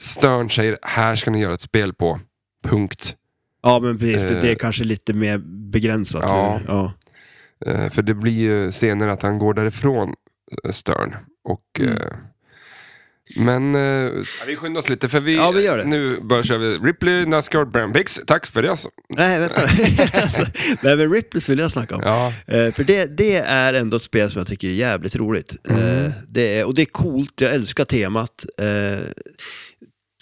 Stern säger här ska ni göra ett spel på, punkt. Ja, men precis. Det, det är Eh, kanske lite mer begränsat. ja. ja. Eh, För det blir ju senare att han går därifrån, eh, Stern. Och, Mm. eh, Men eh, vi skyndar oss lite för vi, Ja, vi gör det. nu bara kör vi Ripley, Nascar, Pigs. Tack för det alltså. Nej, vänta. alltså, nej, men Ripples vill jag snacka om. Ja, Eh, för det, det är ändå ett spel som jag tycker är jävligt roligt. Mm. Eh, det är, och det är coolt, jag älskar temat. Eh,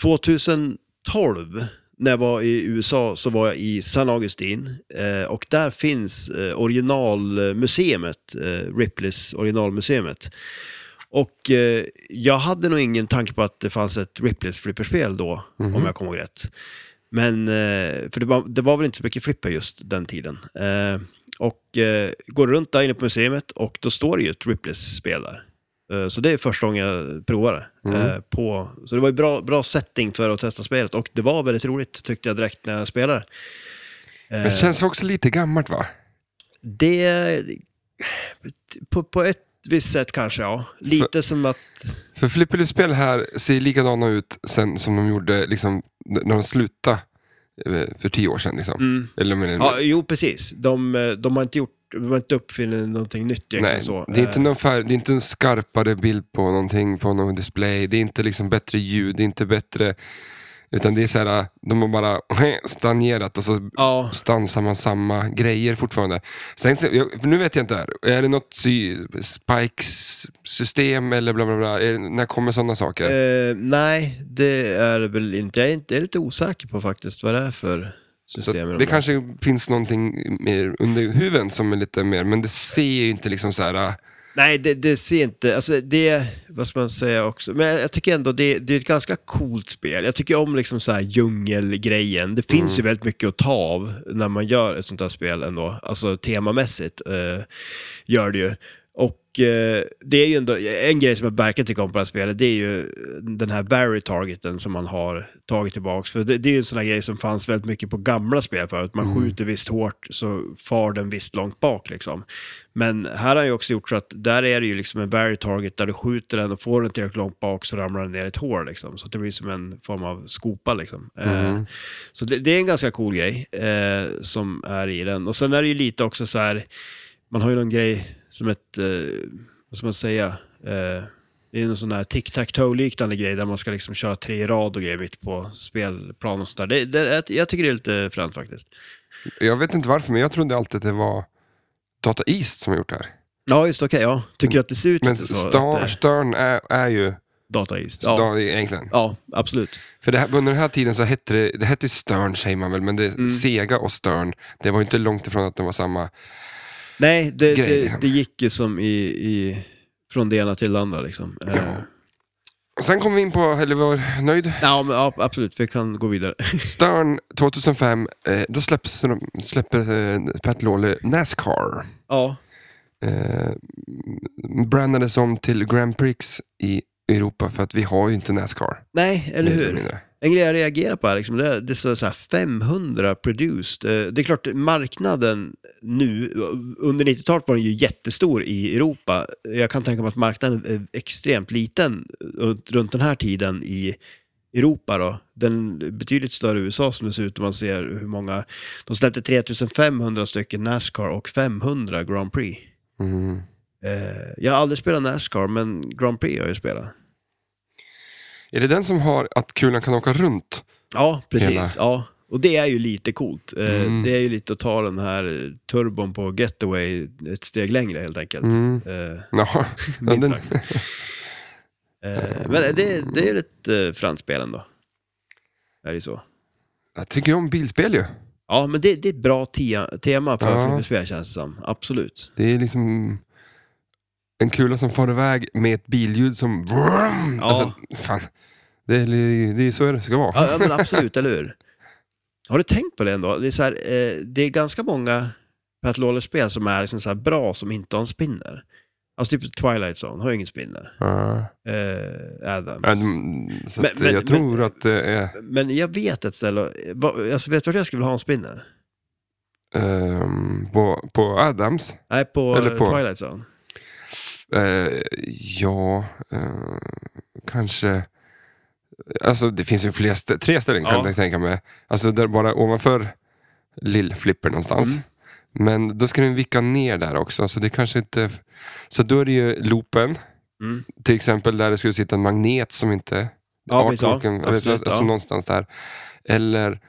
2012, när jag var i USA, så var jag i San Augustine. Eh, och där finns eh, originalmuseet, eh, Ripleys originalmuseet. Och eh, jag hade nog ingen tanke på att det fanns ett Ripleys flipperspel då, Mhm. om jag kommer ihåg rätt. Men, eh, för det var, det var väl inte så mycket flipper just den tiden. Eh, och eh, går runt där inne på museet och då står det ju ett Ripleys-spel där. Eh, så det är första gången jag provade. Mm. Eh, på, så det var ju bra, bra setting för att testa spelet och det var väldigt roligt tyckte jag direkt när jag spelade. Men det känns också lite gammalt va? det... På, på ett visst sätt kanske, ja. Lite som att... För Flipperly-spel här ser likadana ut sen som de gjorde liksom, när de slutade eh, för tio år sedan. Liksom. Mm, Eller, men, ja, jo, precis. De, eh, de har inte gjort... De har inte uppfunnit någonting nytt egentligen Nej, så. det är, inte Eh, någon färg, det är inte en skarpare bild på någonting på någon display. Det är inte liksom bättre ljud, det är inte bättre... Utan det är så här, de har bara stagnerat och så Ja, stansar man samma grejer fortfarande. Sen, nu vet jag inte, här. är det något sy, spikes-system eller bla bla bla? Är, när kommer sådana saker? eh, nej, det är det väl inte. Jag är, inte, jag är lite osäker på faktiskt vad det är för system. det kanske finns någonting mer under huven som är lite mer, men det ser ju inte liksom så här. Nej, det, det ser inte, alltså det, vad ska man säga också, men jag tycker ändå det, det är ett ganska coolt spel. Jag tycker om liksom så här djungelgrejen. Det finns Mm. ju väldigt mycket att ta av när man gör ett sånt här spel ändå, alltså temamässigt eh, gör det ju. Och eh, det är ju ändå, en grej som jag verkligen tycker om på det här spelet, det är ju den här Barry-targeten som man har tagit tillbaks. För det, det är ju en sån här grej som fanns väldigt mycket på gamla spel förut. Man Mm. skjuter visst hårt så far den visst långt bak liksom. Men här har han ju också gjort så att där är det ju liksom en Barry target där du skjuter den och får den tillräckligt långt bak så ramlar den ner i ett hål liksom. Så det blir som en form av skopa liksom. Eh, Mm. så det, det är en ganska cool grej eh, som är i den. Och sen är det ju lite också så här, man har ju någon grej som ett, eh, vad ska man säga, eh, det är en sån här tic-tac-toe-liknande grej där man ska liksom köra tre i rad och grejer mitt på spelplan och sådär. Det, det, jag- tycker det är lite fränt faktiskt. Jag vet inte varför, men jag trodde alltid att det var Data East som har gjort det här. Ja, just okej. ja. Tycker att det ser ut Men lite så? Eh, Stern är, är ju Data East. ja. Ja. egentligen. ja, absolut. För det här, under den här tiden så hette det, det hette Stern säger man väl, men det, Mm. Sega och Stern, det var ju inte långt ifrån att det var samma. Nej, det, Grej, det, liksom. det gick ju som i, i, från det ena till det andra liksom. Eh, Och sen kom vi in på, eller var nöjd, ja, men, ja, absolut. Vi kan gå vidare. Stern 2005, eh, då släpps, släpper eh, Pat Lawley Nascar. ja, Eh, brandades om till Grand Prix i Europa för att vi har ju inte Nascar. nej, eller hur? En grej jag reagerar på är liksom, det, det står så här 500 produced. Eh, Det är klart, marknaden nu, under 90-talet var den ju jättestor i Europa. Jag kan tänka mig att marknaden är extremt liten eh, runt den här tiden i Europa då. Den betydligt större i USA som det ser ut om man ser hur många. De släppte 3500 stycken Nascar och 500 Grand Prix. Mm. Eh, Jag har aldrig spelat Nascar, men Grand Prix har jag ju spelat. Är det den som har att kulan kan åka runt? Ja, precis. Hela. Ja. Och det är ju lite coolt. Eh, Mm. Det är ju lite att ta den här eh, turbon på Getaway ett steg längre helt enkelt. Mm. Eh, Ja, minst sagt. Eh, Men det, det är ett eh, fransspel ändå. Är det så? jag tycker om bilspel ju. Ja, men det, det är ett bra te- tema för Ja. flipperspel känns det som. Absolut. Det är liksom en kula som far iväg med ett billjud som... Vroom! Ja. Alltså, fan. Det är, det är så det ska vara. Ja, men absolut, eller hur? Har du tänkt på det ändå? Det är, så här, eh, det är ganska många Pat Lawler-spel som är liksom så bra som inte har en spinner. Alltså typ Twilight Zone har ju ingen spinner. Ja. Eh, Adams. Så Men- men- jag tror att det är... Men jag vet ett ställe, alltså vet du vart jag skulle vilja ha en spinner? ehm, på, på Adams. Nej, på, Eller på- Twilight Zone. Eh, ja, eh, kanske... Alltså det finns ju fler stä- tre ställen kan Ja. jag tänka mig. Alltså där bara ovanför Lill-flipper någonstans. Mm. Men då ska den vicka ner där också, så det kanske inte... Så då är det ju loopen, Mm. till exempel där det skulle sitta en magnet som inte... Ja, precis, ja. Absolut, alltså ja. någonstans där. Eller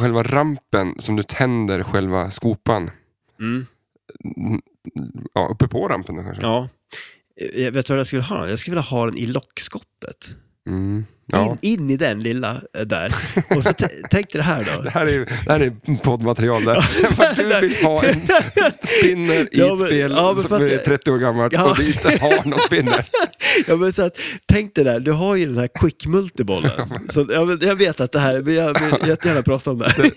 själva rampen som du tänder själva skopan. Mm. Ja, uppe på rampen kanske. Ja. Eh, Jag vet vad jag skulle ha? Jag skulle vilja ha den i lockskottet. Mm. Ja. In, in i den lilla eh, där. Och så tänk dig det här Det då. här är, det här är poddmaterial där. du vill ha en spinner i Ja, ett men- spel ja, som att- är 30 år gammalt Ja. och du inte har någon spinner. Ja, men så att, tänk dig där, du har ju den här quick multibollen. Så, ja, men jag vet att det här, men jag vill jättegärna prata om det här.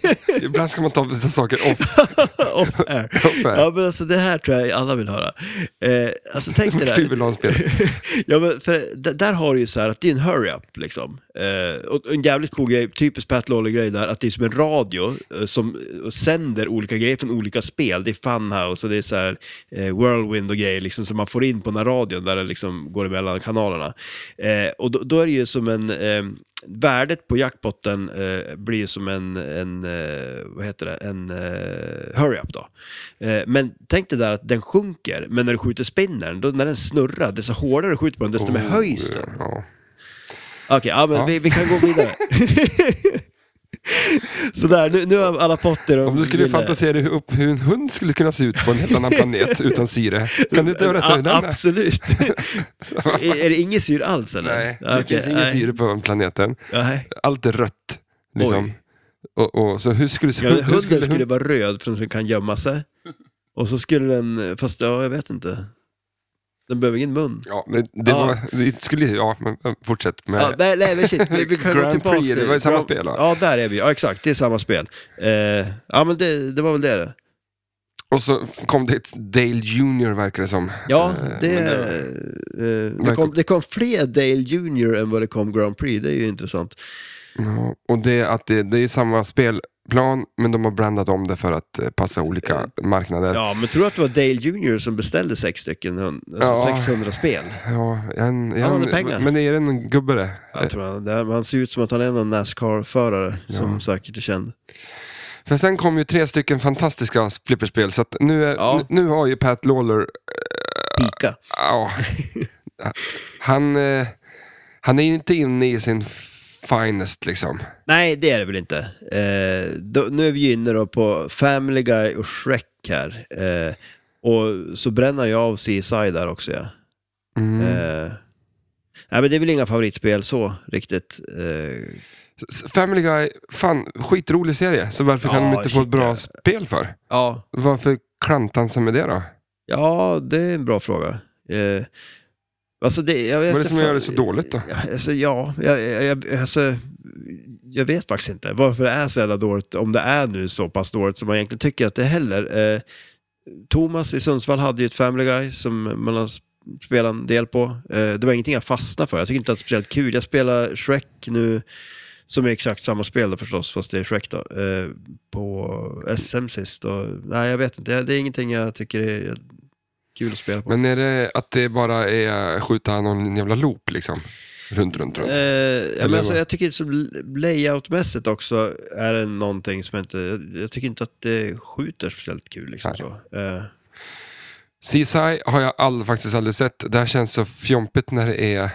Ibland ska man ta vissa saker off. Off air. off air. Ja, men alltså det här tror jag alla vill höra. Eh, alltså tänk dig Du där. vill ha en spinner. Ja, men för där har du ju så här att det är en hurry-up liksom. Eh, och en jävligt cool grej, typisk Pat Lawler-grej där, att det är som en radio eh, som sänder olika grejer från olika spel. Det är Funhouse och det är så här eh, Whirlwind och grejer liksom, som man får in på den här radion där det liksom går emellan kanalerna. Eh, och då, då är det ju som en... Eh, Värdet på jackpotten eh, blir som en, en vad heter det, en hurry-up då. Men tänk dig där att den sjunker, men när du skjuter spinnern, då när den snurrar, desto hårdare du skjuter på den, desto mer Oh, höjs den. Ja. Okej, ja, men Ja. Vi, vi kan gå vidare. Sådär, nu, nu har alla fått det de Om du skulle ville. fantisera hur, upp, hur en hund skulle kunna se ut på en helt annan planet utan syre. Kan du inte berätta hur den? Absolut. är, är det inget syre alls eller? Nej, det Okej, finns ingen nej. syre på den planeten. Nej. Allt är rött. Liksom. Och, och, så hur skulle, Ja, hur, men hur hunden skulle, skulle vara röd för att den kan gömma sig. Och så skulle den, fast ja, jag vet inte. Den behöver ingen mun. Ja, men det, Ja. Var, det skulle ja, men fortsätt med... Ja, nej, nej, men shit, vi, vi kan gå Grand tillbaka Prix, det var ju samma spel, va? Ja, där är vi. Ja, exakt, det är samma spel. Eh, ja, men det, det var väl det. Och så kom det ett Dale Junior verkar det som. Ja, Eh, det, men eh, det, Verkar- kom, det kom fler Dale Junior än vad det kom Grand Prix, det är ju intressant. Ja, och det är att det, det är samma spelplan, men de har brandat om det för att eh, passa olika marknader. Ja, men tror du att det var Dale Junior som beställde sex stycken, alltså Ja. 600 spel? Ja, en, en, Han hade pengar. Men är det en gubbe det? Jag tror han, det, han ser ut som att han är någon Nascar-förare som Ja. säkert är känd. För sen kom ju tre stycken fantastiska flipperspel, så nu, är, Ja. nu, nu har ju Pat Lawler, Pika. ja, han, eh, han är inte inne i sin finest liksom. Nej, det är det väl inte. Eh, då, nu är vi inne då på Family Guy och Shrek här. Eh, Och så bränner jag av CSI där också, ja. Mm. Eh, nej, men det är väl inga favoritspel så, riktigt. Eh, Family Guy, fan, skitrolig serie. Så varför kan Ja, de inte få ett shit, bra ja. spel för? ja, Varför klantar han sig med det då? ja, det är en bra fråga. Alltså det, Vad är det som fan- gör det så dåligt då? Alltså, ja, jag, jag, alltså, jag vet faktiskt inte varför det är så jävla dåligt, om det är nu så pass dåligt som man egentligen tycker att det är heller. Eh, Thomas i Sundsvall hade ju ett Family Guy som man har spelat en del på. Eh, det var ingenting jag fastnade för, jag tycker inte att det speciellt kul. Jag spelar Shrek nu, som är exakt samma spel då förstås, fast det är Shrek då, eh, på SM sist. Och, nej, jag vet inte, det är ingenting jag tycker är kul att spela på. Men är det att det bara är skjuta någon jävla loop liksom? Runt, runt, runt. Eh, ja, men alltså, jag tycker som layoutmässigt också är det någonting som jag inte... Jag, jag tycker inte att det skjuter speciellt kul. Liksom, Nej. så. Eh, CSI har jag all, faktiskt aldrig sett. Det här känns så fjompigt när det är...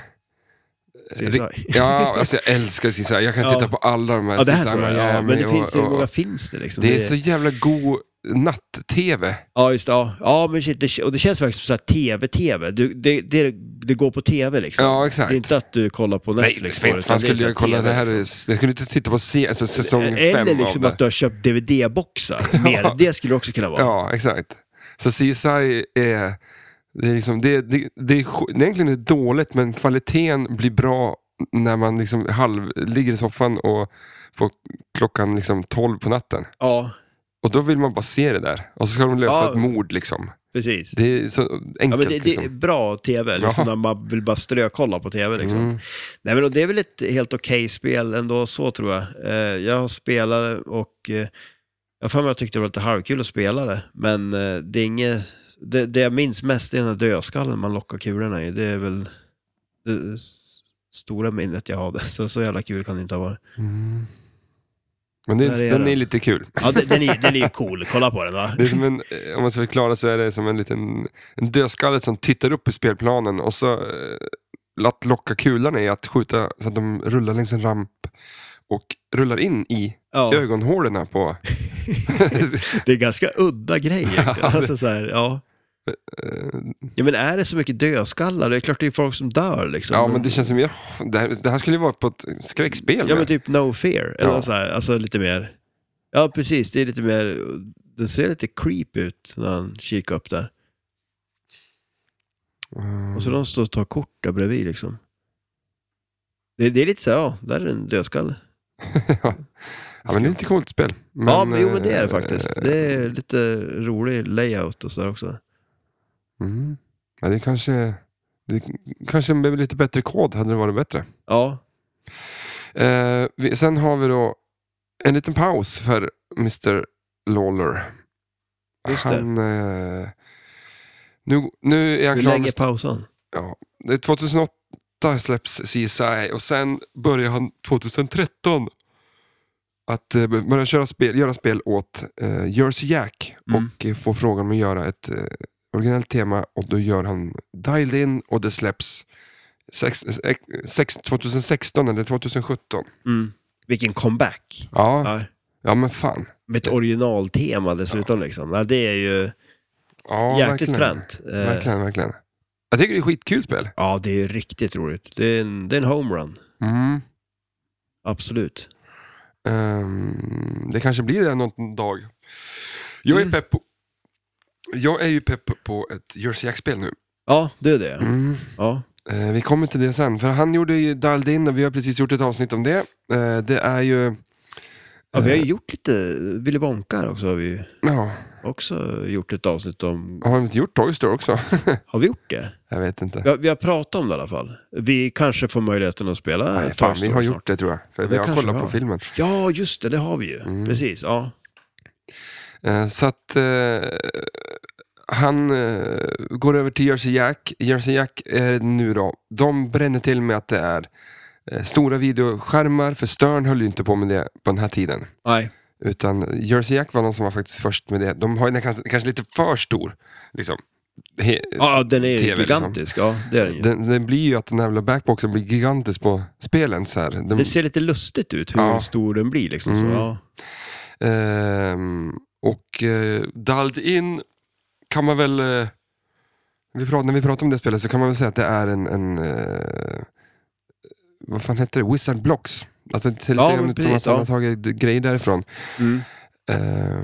CSI. Ja, alltså jag älskar CSI. Jag kan Ja. titta på alla de här ja, det här CSI så, ja, men det och- finns ju, hur många finns det liksom? Det är så jävla god natt-tv. Ja, just det. Ja, ja men shit, det, och det känns verkligen som så här tv-tv. Det, det, det går på tv liksom. Ja, exakt. Det är inte att du kollar på Nej, Netflix. det, fan skulle jag kolla TV, det här? liksom. Jag skulle inte sitta på se, alltså, säsong fem Eller liksom av att du har köpt DVD-boxar. Mer. Det skulle det också kunna vara. Ja, exakt. Så CSI är... Det är, liksom, det, det, det är egentligen är dåligt, men kvaliteten blir bra när man liksom halv, ligger i soffan och på klockan liksom 12 på natten. ja Och då vill man bara se det där. Och så ska de lösa Ja. ett mord liksom. precis. Det är så enkelt. Ja, men det, det är liksom. bra tv, liksom, när man vill bara strökolla på tv. Liksom. Mm. Nej, men det är väl ett helt okej spel ändå, så tror jag. Eh, jag har spelat det och eh, jag har för mig att jag tyckte det var lite halvkul att spela det, men eh, det är inget... Det, det jag minns mest är den här dödskallen man lockar kulorna i. Det är väl det s- stora minnet jag hade. Så, så jävla kul kan det inte ha varit. Mm. Men det, är den är lite kul. Ja, den, den, är, den är cool. Kolla på den va? Det är som en, eh, om man ska förklara så är det som en liten en dödskalle som tittar upp i spelplanen och så eh, att locka kulorna är att skjuta så att de rullar längs en ramp och rullar in i Ja, ögonhålorna på... det är ganska udda grej egentligen. Alltså, så här, ja. Eh, ja, men är det så mycket dödskallar? Det är klart det är folk som dör liksom. ja, men det känns som mer... Det här, det här skulle ju vara på ett skräckspel. Ja, men typ No Fear. Eller Ja. så här, alltså lite mer... Ja, precis. Det är lite mer... Den ser lite creep ut när han kikar upp där. Mm. Och så de står och tar kort där bredvid liksom. Det, det är lite så här, ja, där är en dödskalle. ja. ja, men det är lite coolt spel. Men, ja, men, jo men det är det eh, faktiskt. Det är lite rolig layout och sådär också. Mm. Ja, det kanske... Det kanske med lite bättre kod hade det varit bättre. Ja, Eh, vi, sen har vi då en liten paus för Mr. Lawler. Just. Han, eh, nu, nu är han hur klar länge med... pausan? Ja, det är 2008 släpps CSI och sen börjar han 2013 att eh, börja köra spel, göra spel åt eh, Jersey Jack Mm. och eh, få frågan om att göra ett eh, originellt tema och då gör han Dialed In och det släpps sex, sex, 2016 eller 2017. Mm. Vilken comeback. Ja, Ja, ja men fan. med ett originaltema dessutom liksom. Ja, det är ju Ja, jäkligt fränt. Eh, Verkligen, verkligen. Jag tycker det är skitkul spel. Ja, det är riktigt roligt. Det är en, det är en homerun. Mm. Absolut. Ehm, det kanske blir det någon dag. Jag är Mm. pepp på, jag är ju pepp på ett Jersey Jack-spel nu. Ja, det är det. Mm. Ja. Eh, vi kommer till det sen, för han gjorde ju Dialed In och vi har precis gjort ett avsnitt om det. Eh, det är ju... ja, vi har ju eh, gjort lite, Willy Wonka här också har vi Ja, också gjort ett avsnitt om. har vi inte gjort Toy Story också? Har vi gjort det? jag vet inte. Vi har, vi har pratat om det i alla fall. Vi kanske får möjligheten att spela Nej, Toy fan, vi Story har snart. gjort det tror jag. För Ja, jag vi på filmen. Ja, just det, det har vi ju. Mm. Precis, ja. Eh, så att eh, han eh, går över till Jersey Jack. Jersey Jack är nu då, de bränner till med att det är stora videoskärmar, för Stern höll ju inte på med det på den här tiden. Nej. Utan Jersey Jack var någon som var faktiskt först med det. De har ju den kanske, kanske lite för stor. Liksom. He, Ja, den är TV, gigantisk. Ja, det är den ju. den, den blir ju att den här jävla backboxen blir gigantisk på spelen. Så här. De, Det ser lite lustigt ut hur Ja. stor den blir liksom. Så, Mm. ja. Ehm, och uh, Dialed In kan man väl... eh, Vi pratar, när vi pratar om det spelet så kan man väl säga att det är en... en eh, vad fan heter det? Wizard Blocks. Alltså det ser Ja, som precis, ja. har tagit grejer därifrån. Mm. Eh,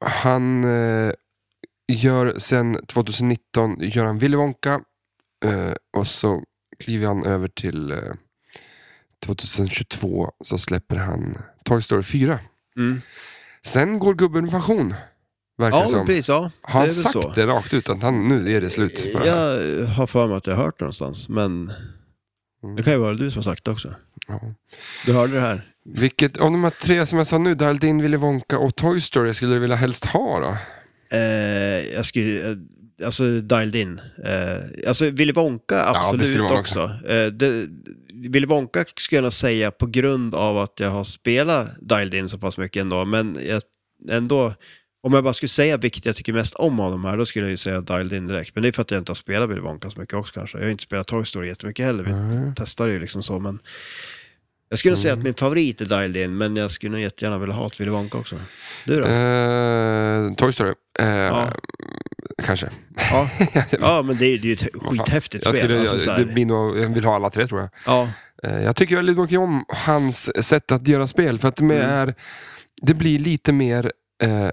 han eh, gör sen 2019 gör han Willy Wonka eh, och så kliver han över till eh, 2022 så släpper han Toy Story 4. Mm. Sen går gubben i pension. Verkar Ja, som. precis. Ja, Har han sagt så. det rakt ut att han, nu är det slut? på det här? Jag har för mig att jag har hört det någonstans, men Mm. det kan ju vara du som har sagt det också. Ja. Du hörde det här? Vilket av de här tre som jag sa nu, Dialed In, Willy Wonka och Toy Story, skulle du vilja helst ha då? Eh, jag skulle, eh, alltså dialed in. Eh, alltså Willy Wonka, absolut skulle man också. Eh, det, Willy Wonka skulle jag nog säga på grund av att jag har spelat dialed in så pass mycket ändå, men jag, ändå, om jag bara skulle säga vilket jag tycker mest om av de här, då skulle jag ju säga dialed in direkt. Men det är för att jag inte har spelat Willy Wonka så mycket också kanske. Jag har inte spelat Toy Story jättemycket heller. Vi Mm. testar ju liksom så, men jag skulle nog säga Mm. att min favorit är dialed in, men jag skulle nog jättegärna vilja ha ett Willy Wonka också. Du då? Eh, Toy Story, eh, Ja. Kanske. Ja. ja, men det är, det är ju ett skithäftigt Jag, spel. skulle, alltså, jag, det blir nog, jag vill ha alla tre tror jag. Ja, Eh, Jag tycker väldigt mycket om hans sätt att göra spel. För att det, Mm. är, det blir lite mer... Eh,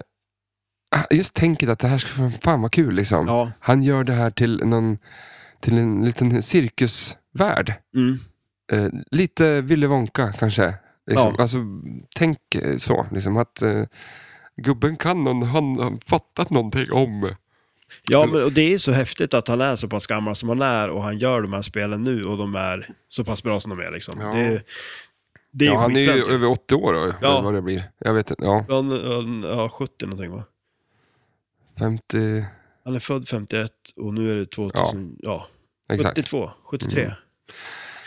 just tänket att det här ska fan vara kul. Liksom. ja. Han gör det här till, någon, till en liten cirkusvärld. Mm. Eh, lite Willy Wonka kanske. Liksom. Ja. Alltså, tänk eh, så. Liksom, att eh, Gubben kan någon, han har fattat någonting om... Ja, men, och det är så häftigt att han är så pass gammal som han är och han gör de här spelen nu och de är så pass bra som de är. Liksom. Ja. Det det är ja, han är ju över 80 år då, Ja. vad det blir. Jag vet inte. Ja, Han, han, ja, 70 någonting va? 50... Han är född 51 och nu är det 2000, ja, Exakt. 72, 73. Mm.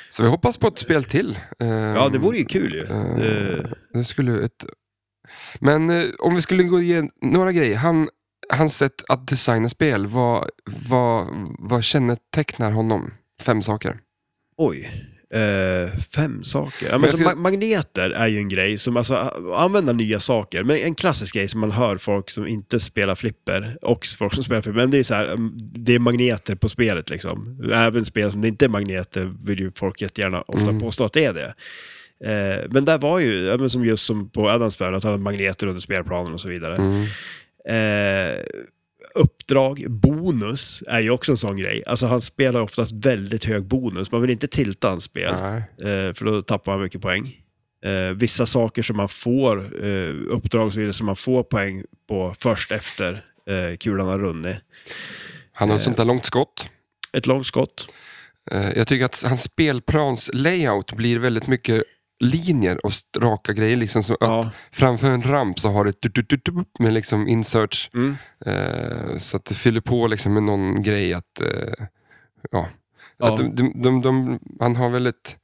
Så vi hoppas på ett spel till. Eh, Ja, det vore ju kul ju. eh, Det- det skulle ett... Men eh, om vi skulle gå igenom några grejer. Han, hans sätt att designa spel, vad, vad, vad kännetecknar honom? Fem saker. Oj. Eh, fem saker. Ja, Men men jag så ska- ma- magneter är ju en grej som, alltså, använda nya saker. Men en klassisk grej som man hör folk som inte spelar flipper och folk som spelar flipper. Men det är så här, mm, det är magneter på spelet liksom. Även spel som det inte är magneter vill ju folk jättegärna ofta Mm. påstå att det är det. Eh, men där var ju, som just som på Adams värld, att han hade magneter under spelplanen och så vidare. Mm. Eh, uppdrag, bonus är ju också en sån grej. Alltså han spelar oftast väldigt hög bonus. Man vill inte tilta hans spel, eh, för då tappar man mycket poäng. Eh, vissa saker som man får, eh, uppdrag så vidare, som man får poäng på först efter eh, kulan har runnit. Han har Eh. ett sånt där långt skott. Ett långt skott. Eh, Jag tycker att hans spelplans layout blir väldigt mycket linjer och raka grejer. Liksom som att Ja. framför en ramp så har det tut, med liksom inserts. Mm. Eh, så att det fyller på liksom med någon grej att... Eh, ja. Ja. Att de, de, de, han har väldigt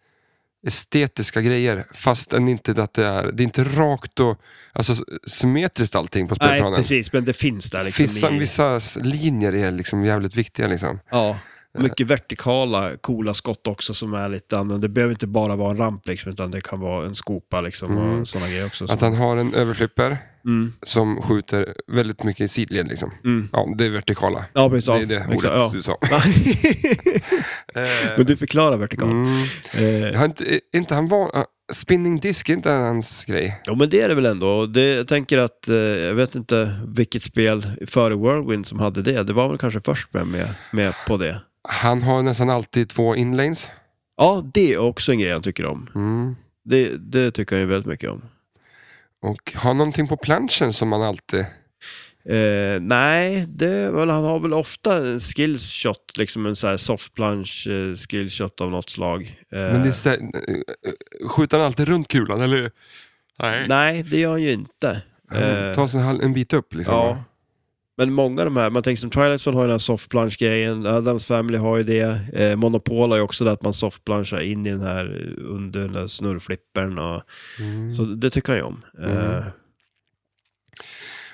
estetiska grejer fast inte att det är... Det är inte rakt och alltså, symmetriskt allting på Nej, spelplanen. precis, men det finns där liksom. vissa, i, vissa linjer är liksom jävligt viktiga. Liksom. ja. Mycket vertikala, coola skott också som är lite annorlunda. Det behöver inte bara vara en ramp liksom, utan det kan vara en skopa liksom Mm. och sådana grejer också. Att han har en överflipper mm. som skjuter väldigt mycket i sidled. Liksom. Mm. Ja, det är vertikala. Ja, precis. Det är det ordet ja. du sa. Eh, Men du förklarar vertikal. mm. Eh, Har inte, han van, ah, spinning disk är inte hans grej? jo, men det är det väl ändå. Det, jag tänker att, eh, jag vet inte vilket spel före Whirlwind som hade det. Det var väl kanske först med, med, med på det. Han har nästan alltid två inlanes. Ja, det är också en grej jag tycker om. Mm. Det, det tycker jag ju väldigt mycket om. Och har någonting på planschen som man alltid... Eh, nej, det, men han har väl ofta en skills shot, liksom en så här soft plunge eh, skills shot av något slag. Eh, Men det är, så- eh, skjuter han alltid runt kulan eller? Nej. Nej, det gör han ju inte. Han Eh, tar sig en, halv- en bit upp liksom. Ja. Men många av de här, man tänker som Twilight Zone har ju den här soft plunge-grejen, Adams Family har ju det, eh, Monopol har ju också det att man soft in i den här eh, under den där snurrflippern och Mm. så det tycker jag ju om. Mm. Eh,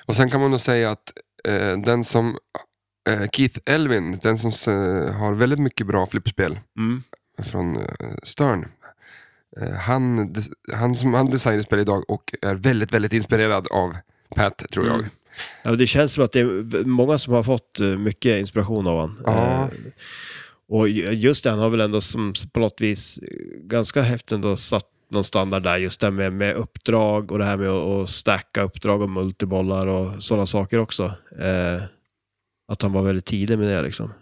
Och sen kan man nog säga att eh, den som eh, Keith Elvin, den som har väldigt mycket bra flippspel mm. från eh, Stern. Han, han som han designar spel idag och är väldigt, väldigt inspirerad av Pat, tror jag. Mm. Ja, det känns som att det är många som har fått eh, mycket inspiration av honom. Ja. och ju- just det, han har väl ändå som på något vis eh, ganska häftigt ändå satt någon standard där, just det med, med uppdrag och det här med att, stacka uppdrag och multibollar och sådana saker också. Eh, att han var väldigt tidig med det liksom.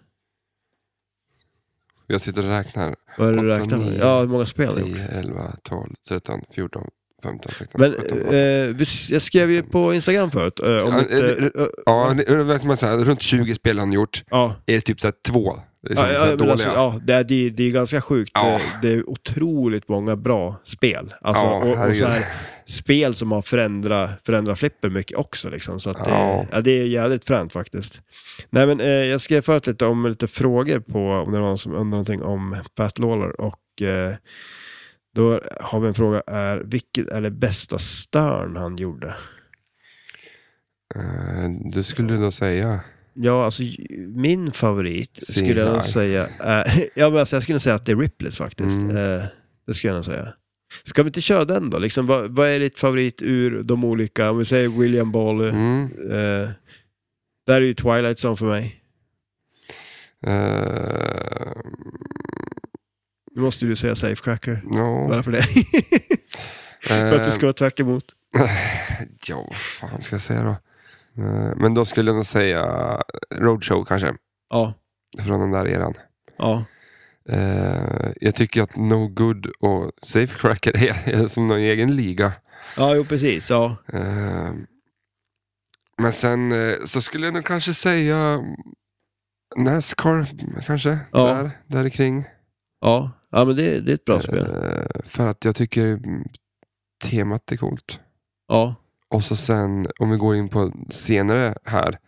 Jag sitter och räknar. Vad är det du räknar med? nio, Ja, hur många spel har han gjort? 10, 11, 12, 13, 14, 15, 16, Men 17, 18. eh, vi, jag skrev ju på Instagram förut. Eh, om Ja, inte, eh, eh, Ja, det- det man säga, runt 20 spel har han gjort. ja. Är det typ så två liksom, Ja, så ja, dåliga? alltså, ja, det, är, det, är- det är ganska sjukt. Ja. Det, det är otroligt många bra spel. Alltså, Ja, och, och så här, spel som har förändrat, förändrat flipper mycket också. Liksom, så det, Ja. det är jävligt fränt faktiskt. Nej, men, eh, jag skrev förut lite om lite frågor på om det var någon som undrar någonting om Lawler. Och eh, då har vi en fråga, är vilket är det bästa Stern han gjorde? Eh, Du skulle då säga... Ja, alltså min favorit CGI. skulle jag nog säga är, ja, men alltså, jag skulle säga att det är Ripleys faktiskt. Mm. Eh, det skulle jag nog säga. Ska vi inte köra den då? Liksom, vad, vad är ditt favorit ur de olika, om vi säger William Ball, Mm. eh, där är ju Twilight Zone för mig. Eh, Nu måste du säga Safecracker. no. Varför det? för att det ska vara tvärt emot. Ja, vad fan ska jag säga då? Eh, Men då skulle jag nog säga Roadshow kanske, Ja, från den där eran. ja. Eh, Jag tycker att No Good och Safecracker är, är som någon egen liga. Ja, jo precis. Ja. Eh, Men sen så skulle jag nog kanske säga Nascar kanske, Ja. där, där kring. Ja. Ja, men det, det är ett bra spel. Eh, För att jag tycker temat är coolt. Ja, Och så sen, om vi går in på senare här.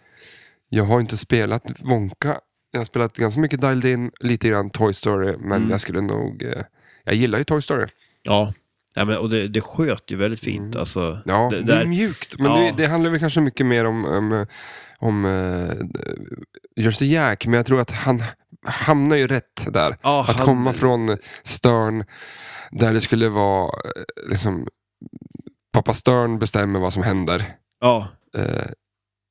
Jag har inte spelat Wonka. Jag har spelat ganska mycket Dialed In, lite grann Toy Story, men Mm. jag skulle nog... Eh, jag gillar ju Toy Story. ja. ja men, och det, det sköt ju väldigt fint. Mm. Alltså, Ja, Det- det, är där- mjukt. Men Ja. det, det handlar väl kanske mycket mer om, om, om uh, Jersey Jack, men jag tror att han hamnar ju rätt där. ja, Att han- komma från Stern, där det skulle vara eh, liksom Pappa Stern bestämmer vad som händer. Ja, Eh,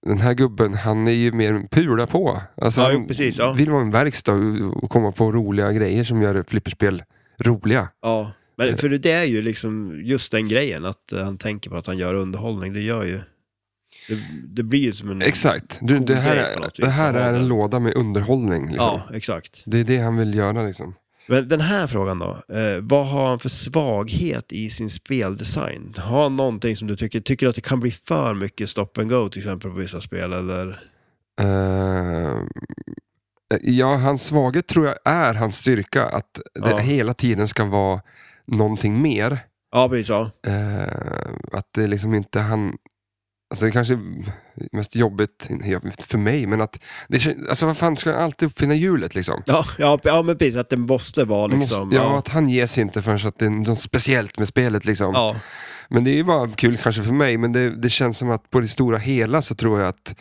den här gubben, han är ju mer pula på. Alltså, Ja, han precis, ja. vill vara en verkstad och, komma på roliga grejer som gör flipperspel roliga. Ja, men för det är ju liksom just den grejen att eh, han tänker på att han gör underhållning. Det gör ju... Det, det blir som en... Exakt. Du, cool det här, något är, det här är en låda med underhållning. Liksom. Ja, exakt. Det är det han vill göra. Liksom. Men den här frågan då. Eh, vad har han för svaghet i sin speldesign? Har han någonting som du tycker, tycker att det kan bli för mycket stop and go till exempel på vissa spel? Eller? Eh, ja, hans svaghet tror jag är hans styrka. Att det Ja. hela tiden ska vara någonting mer. Ja, precis. Ja. Eh, att det liksom inte han... Alltså det kanske är mest jobbigt för mig, men att... Det, alltså vad fan, ska han alltid uppfinna hjulet liksom? Ja, ja, ja, men precis. Att det måste vara liksom... Måste, ja, ja. att han ger sig inte förrän att det är något speciellt med spelet liksom. ja. Men det är ju bara kul kanske för mig, men det, det känns som att på det stora hela så tror jag att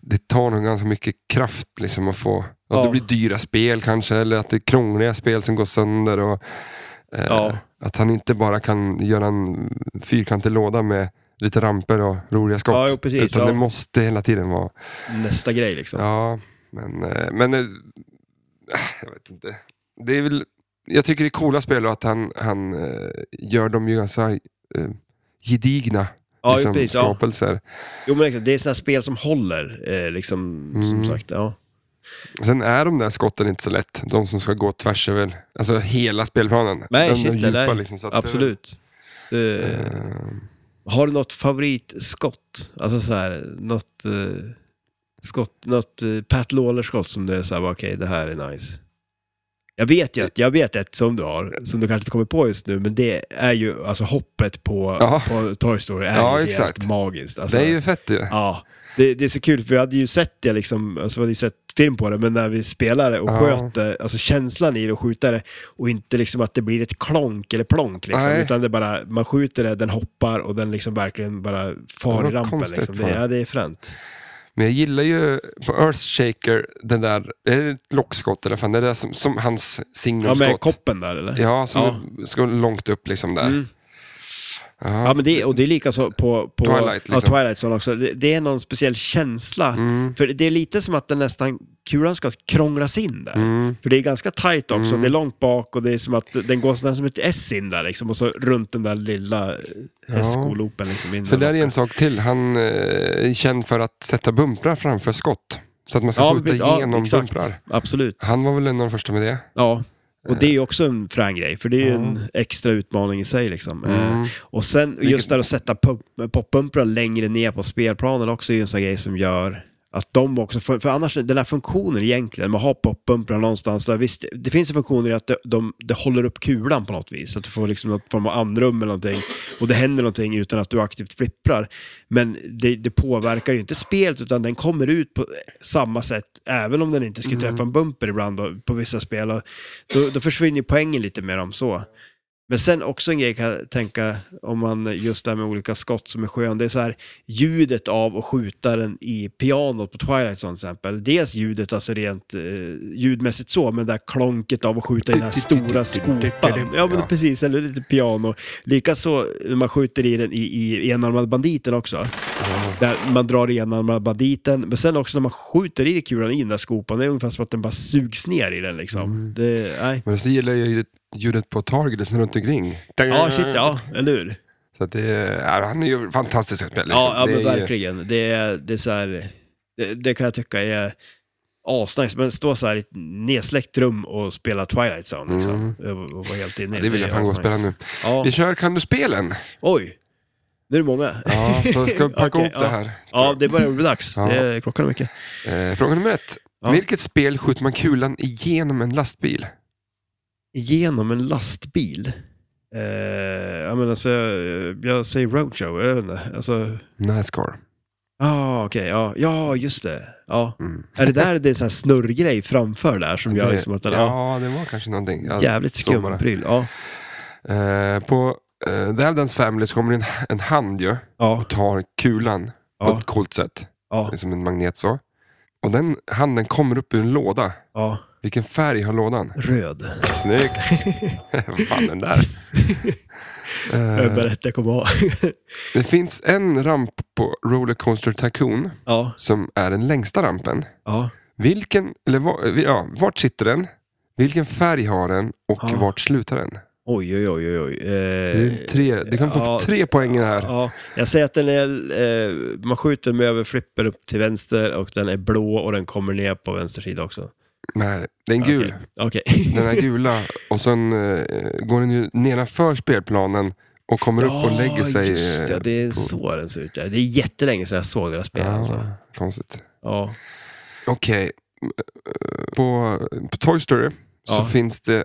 det tar nog ganska mycket kraft liksom att få, att Ja. det blir dyra spel kanske, eller att det är krångliga spel som går sönder. Och, eh, Ja. Att han inte bara kan göra en fyrkantig låda med lite ramper och roliga skott. Ja, jo, precis, utan ja. det måste hela tiden vara... Nästa grej liksom. Ja, men... eh, men eh, jag vet inte. Det är väl... Jag tycker det är coola spel och att han, han eh, gör dem ju ganska gedigna Ja, liksom, precis. Ja. skapelser. Jo, men det är sådana spel som håller, liksom, som Mm. sagt. Ja. Sen är de där skotten inte så lätt. De som ska gå tvärs över alltså hela spelplanen. Nej, de, shit, de djupa, nej. liksom, Absolut. Eh, eh, Har du något favoritskott? Alltså så här, något eh, skott, något eh, Pat Lawler-skott som du är så här, okej, det här är nice. Jag vet ju att, jag vet ett som du har, som du kanske inte kommer på just nu, men det är ju, alltså hoppet på, på Toy Story är Ja, ju exakt. helt magiskt. Alltså, det är ju fett ju. Ja, det, det är så kul för vi hade ju sett det liksom, alltså vi hade ju sett film på det, men när vi spelade och Ja. sköt det, alltså känslan i det och skjuta det och inte liksom att det blir ett klonk eller plonk liksom, Nej. utan det bara, man skjuter det, den hoppar och den liksom verkligen bara far i rampen liksom. Det, ja, det är fränt. Men jag gillar ju på Earthshaker, den där, är det ett lockskott eller fan, det är det som, som hans Ja, signumskott. med koppen där eller? Ja, som Ja. ska långt upp liksom där. Mm. Ja, men det, och det är lika så på, på Twilight, ja, liksom. Twilight Zone också. Det, det är någon speciell känsla. Mm. För det är lite som att den nästan, kulan ska krånglas in där. Mm. För det är ganska tight också. Mm. Det är långt bak och det är som att den går sådär som ett S in där liksom. Och så runt den där lilla eh, Ja. hästskolopen liksom. För där är en sak till. Han eh, är känd för att sätta bumprar framför skott. Så att man ska Ja, skjuta ja, igenom exakt. bumprar. Absolut. Han var väl en av de första med det. Ja. Och det är också en frän grej, för det är ju en extra utmaning i sig. Liksom. Eh, Mm. Och sen just där att sätta pop- poppumprar längre ner på spelplanen också är ju en sån grej som gör att de också, för, för annars den här funktionen egentligen, man har poppumprar någonstans där, visst, det finns ju funktioner i att det, de, det håller upp kulan på något vis, att du får liksom något form av andrum eller någonting, och det händer någonting utan att du aktivt flipprar. Men det, det påverkar ju inte spelet, utan den kommer ut på samma sätt, även om den inte skulle träffa en bumper ibland då, på vissa spel. Och då, då försvinner poängen lite mer om så. Men sen också en grej kan jag tänka, om man just det här med olika skott som är skön, det är så här ljudet av att skjuta den i pianot på Twilight till exempel. Dels ljudet, alltså rent eh, ljudmässigt så, men det där klonket av att skjuta i den här stora skopan. Ja, men precis, eller lite piano. Likaså när man skjuter i den i, i enarmad banditen också. Där man drar i enarmad banditen, men sen också när man skjuter i kulan i den där skopan, det är ungefär som att den bara sugs ner i den liksom. Mm. Det, nej. Men så gillar jag ju ljudet på targeten runt omkring. Ja, shit, ja, eller hur? Så att det är, ja, han är ju fantastisk att spela. Liksom. Ja, ja Det men ju- verkligen. Det är, det är så här, det, det kan jag tycka är asnice. Men stå så här i ett nedsläckt rum och spela Twilight Zone liksom. Och, och vara helt inne i Det vill jag fan gå och spela nu. Ja. Vi kör Kan du spelen? Oj, nu är det många. Ja, så ska vi packa ihop det ja. här. Ja, det börjar bli dags. Ja. Det är, klockan är mycket. Eh, fråga nummer ett. Ja. Vilket spel skjuter man kulan igenom en lastbil? Genom en lastbil. Eh, jag menar, så jag, jag säger roadshow, jag vet inte. Alltså, Nascar. ah, okej, ja, ja, just det. Ja. Mm. Är det där det är en snurrgrej framför där som gör liksom att den, ja, ja, det var kanske någonting. Ja, jävligt skum pryl. Ja, Eh, på uh, The Addams Family så kommer det en, en hand ju ja, och tar kulan på ja, ett coolt sätt. ja, som en magnet så. Och den handen kommer upp ur en låda. ja. Vilken färg har lådan? Röd. Snyggt! Vad fan den där. Det Eh, är rätt jag kommer ha. det finns en ramp på Rollercoaster Tycoon ja, som är den längsta rampen. ja. Vilken, eller var, ja, vart sitter den? Vilken färg har den och Ja. vart slutar den? Oj, oj, oj, oj. Det, är Eh, tre, du kan få ja, tre poäng i det här. Ja, jag säger att den är, eh, man skjuter med över flipper upp till vänster och den är blå och den kommer ner på vänster sida också. Nej, det är gul. Okej. Okej. Den är gula och sen eh, går den ju nedanför spelplanen och kommer upp och lägger sig. just eh, det. Det är på- så den ser ut. Ja. Det är jättelänge sedan jag såg deras spel. Ja, Alltså. Konstigt. Ja. Okej. Eh, På, på Toy Story så Ja. finns det,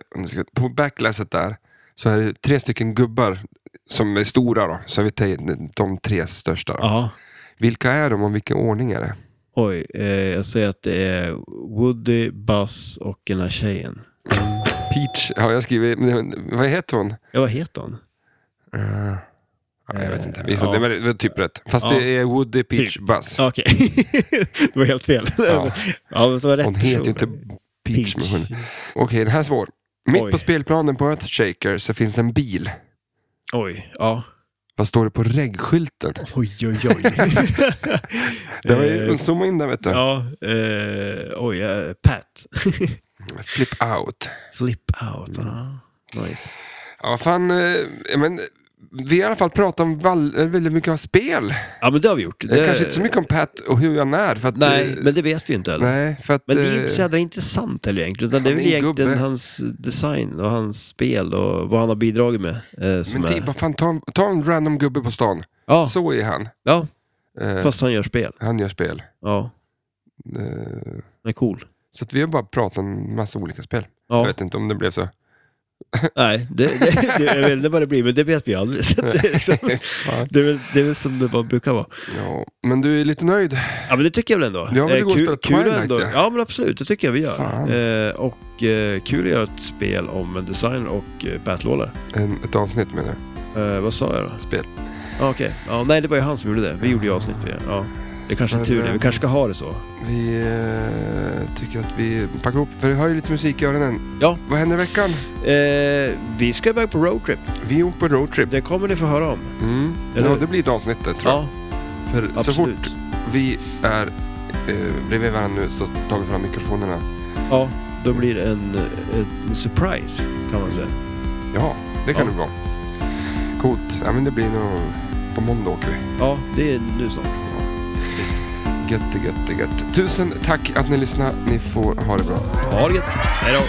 på backlasset där, så är det tre stycken gubbar som är stora då. Så vi tar de tre största. Ja. Vilka är de och vilken ordning är det? Oj, eh, jag säger att det är Woody, Buzz och den här tjejen. Peach har jag skrivit, men vad heter hon? Ja, vad heter hon? Eh, ja, jag vet inte, vi får, Ja. det, var, det var typ rätt. Fast Ja. det är Woody, Peach, Typ. Buzz. Ja, Okej, det var helt fel. Ja. ja, men så var det rätt Hon heter ju person. inte Peach. men hon- Okej, den här är svår. Mitt Oj. på spelplanen på Earthshaker så finns det en bil. Oj, ja. Vad står det på regskylten? Oj, oj, oj. Det var ju, Eh, zooma in där vet du. Ja, eh, oj, eh, Pat. Flip out. Flip out. Ja. Nice. Ja, fan. Eh, men, vi har i alla fall pratat om val- eh, väldigt mycket om spel. Ja, men det har vi gjort. Det... Kanske inte så mycket om Pat och hur han är. För att, Nej, eh, men det vet vi ju inte heller. nej, för att, Men det är eh, inte så jävla intressant heller egentligen. Utan det är väl en egentligen gubbe. hans design och hans spel och vad han har bidragit med. Eh, som Men typ, är... vad fan, ta, ta en random gubbe på stan. Ja, Så är han. ja, Eh, fast han gör spel. Han gör spel. Ja, Eh, han är cool. så vi har bara pratat om massa olika spel. Jag Ja. vet inte om det blev så. Nej, det, det, det, jag vet inte vad det blir, men det vet vi aldrig. Så det, är liksom, det, är väl, det är väl som det bara brukar vara. ja, men du är lite nöjd? Ja, men det tycker jag väl ändå. Ja, men det går att kul, spela Twilight, ändå. ja. Ja, men absolut. Det tycker jag vi gör. Eh, och eh, kul att göra ett spel om en designer och eh, batlålar. En, ett avsnitt menar jag. Eh, vad sa jag då? Spel. Ja, Okej. Ja, nej, det var ju han som gjorde det. Vi gjorde ju avsnitt för det. Det kanske är tur det. eh, Vi kanske ska ha det så. Vi eh, tycker att vi packar ihop, för vi har ju lite musik i öronen. Ja. Vad händer i veckan? Eh, vi ska iväg på roadtrip. Vi åker på roadtrip. Det kommer ni få höra om. Mm. Eller Ja, det blir det avsnittet tror jag. Ja, För så absolut. fort vi är eh, bredvid varandra nu så tar vi fram mikrofonerna. Ja, då blir det en, en surprise kan man säga. Ja, det kan Ja. det vara. Coolt. Ja, men det blir nog... På måndag åker vi. Ja, det är nu snart. Gött, gött, gött. Tusen tack att ni lyssnade. Ni får ha det bra. Ha det gött. Hej då.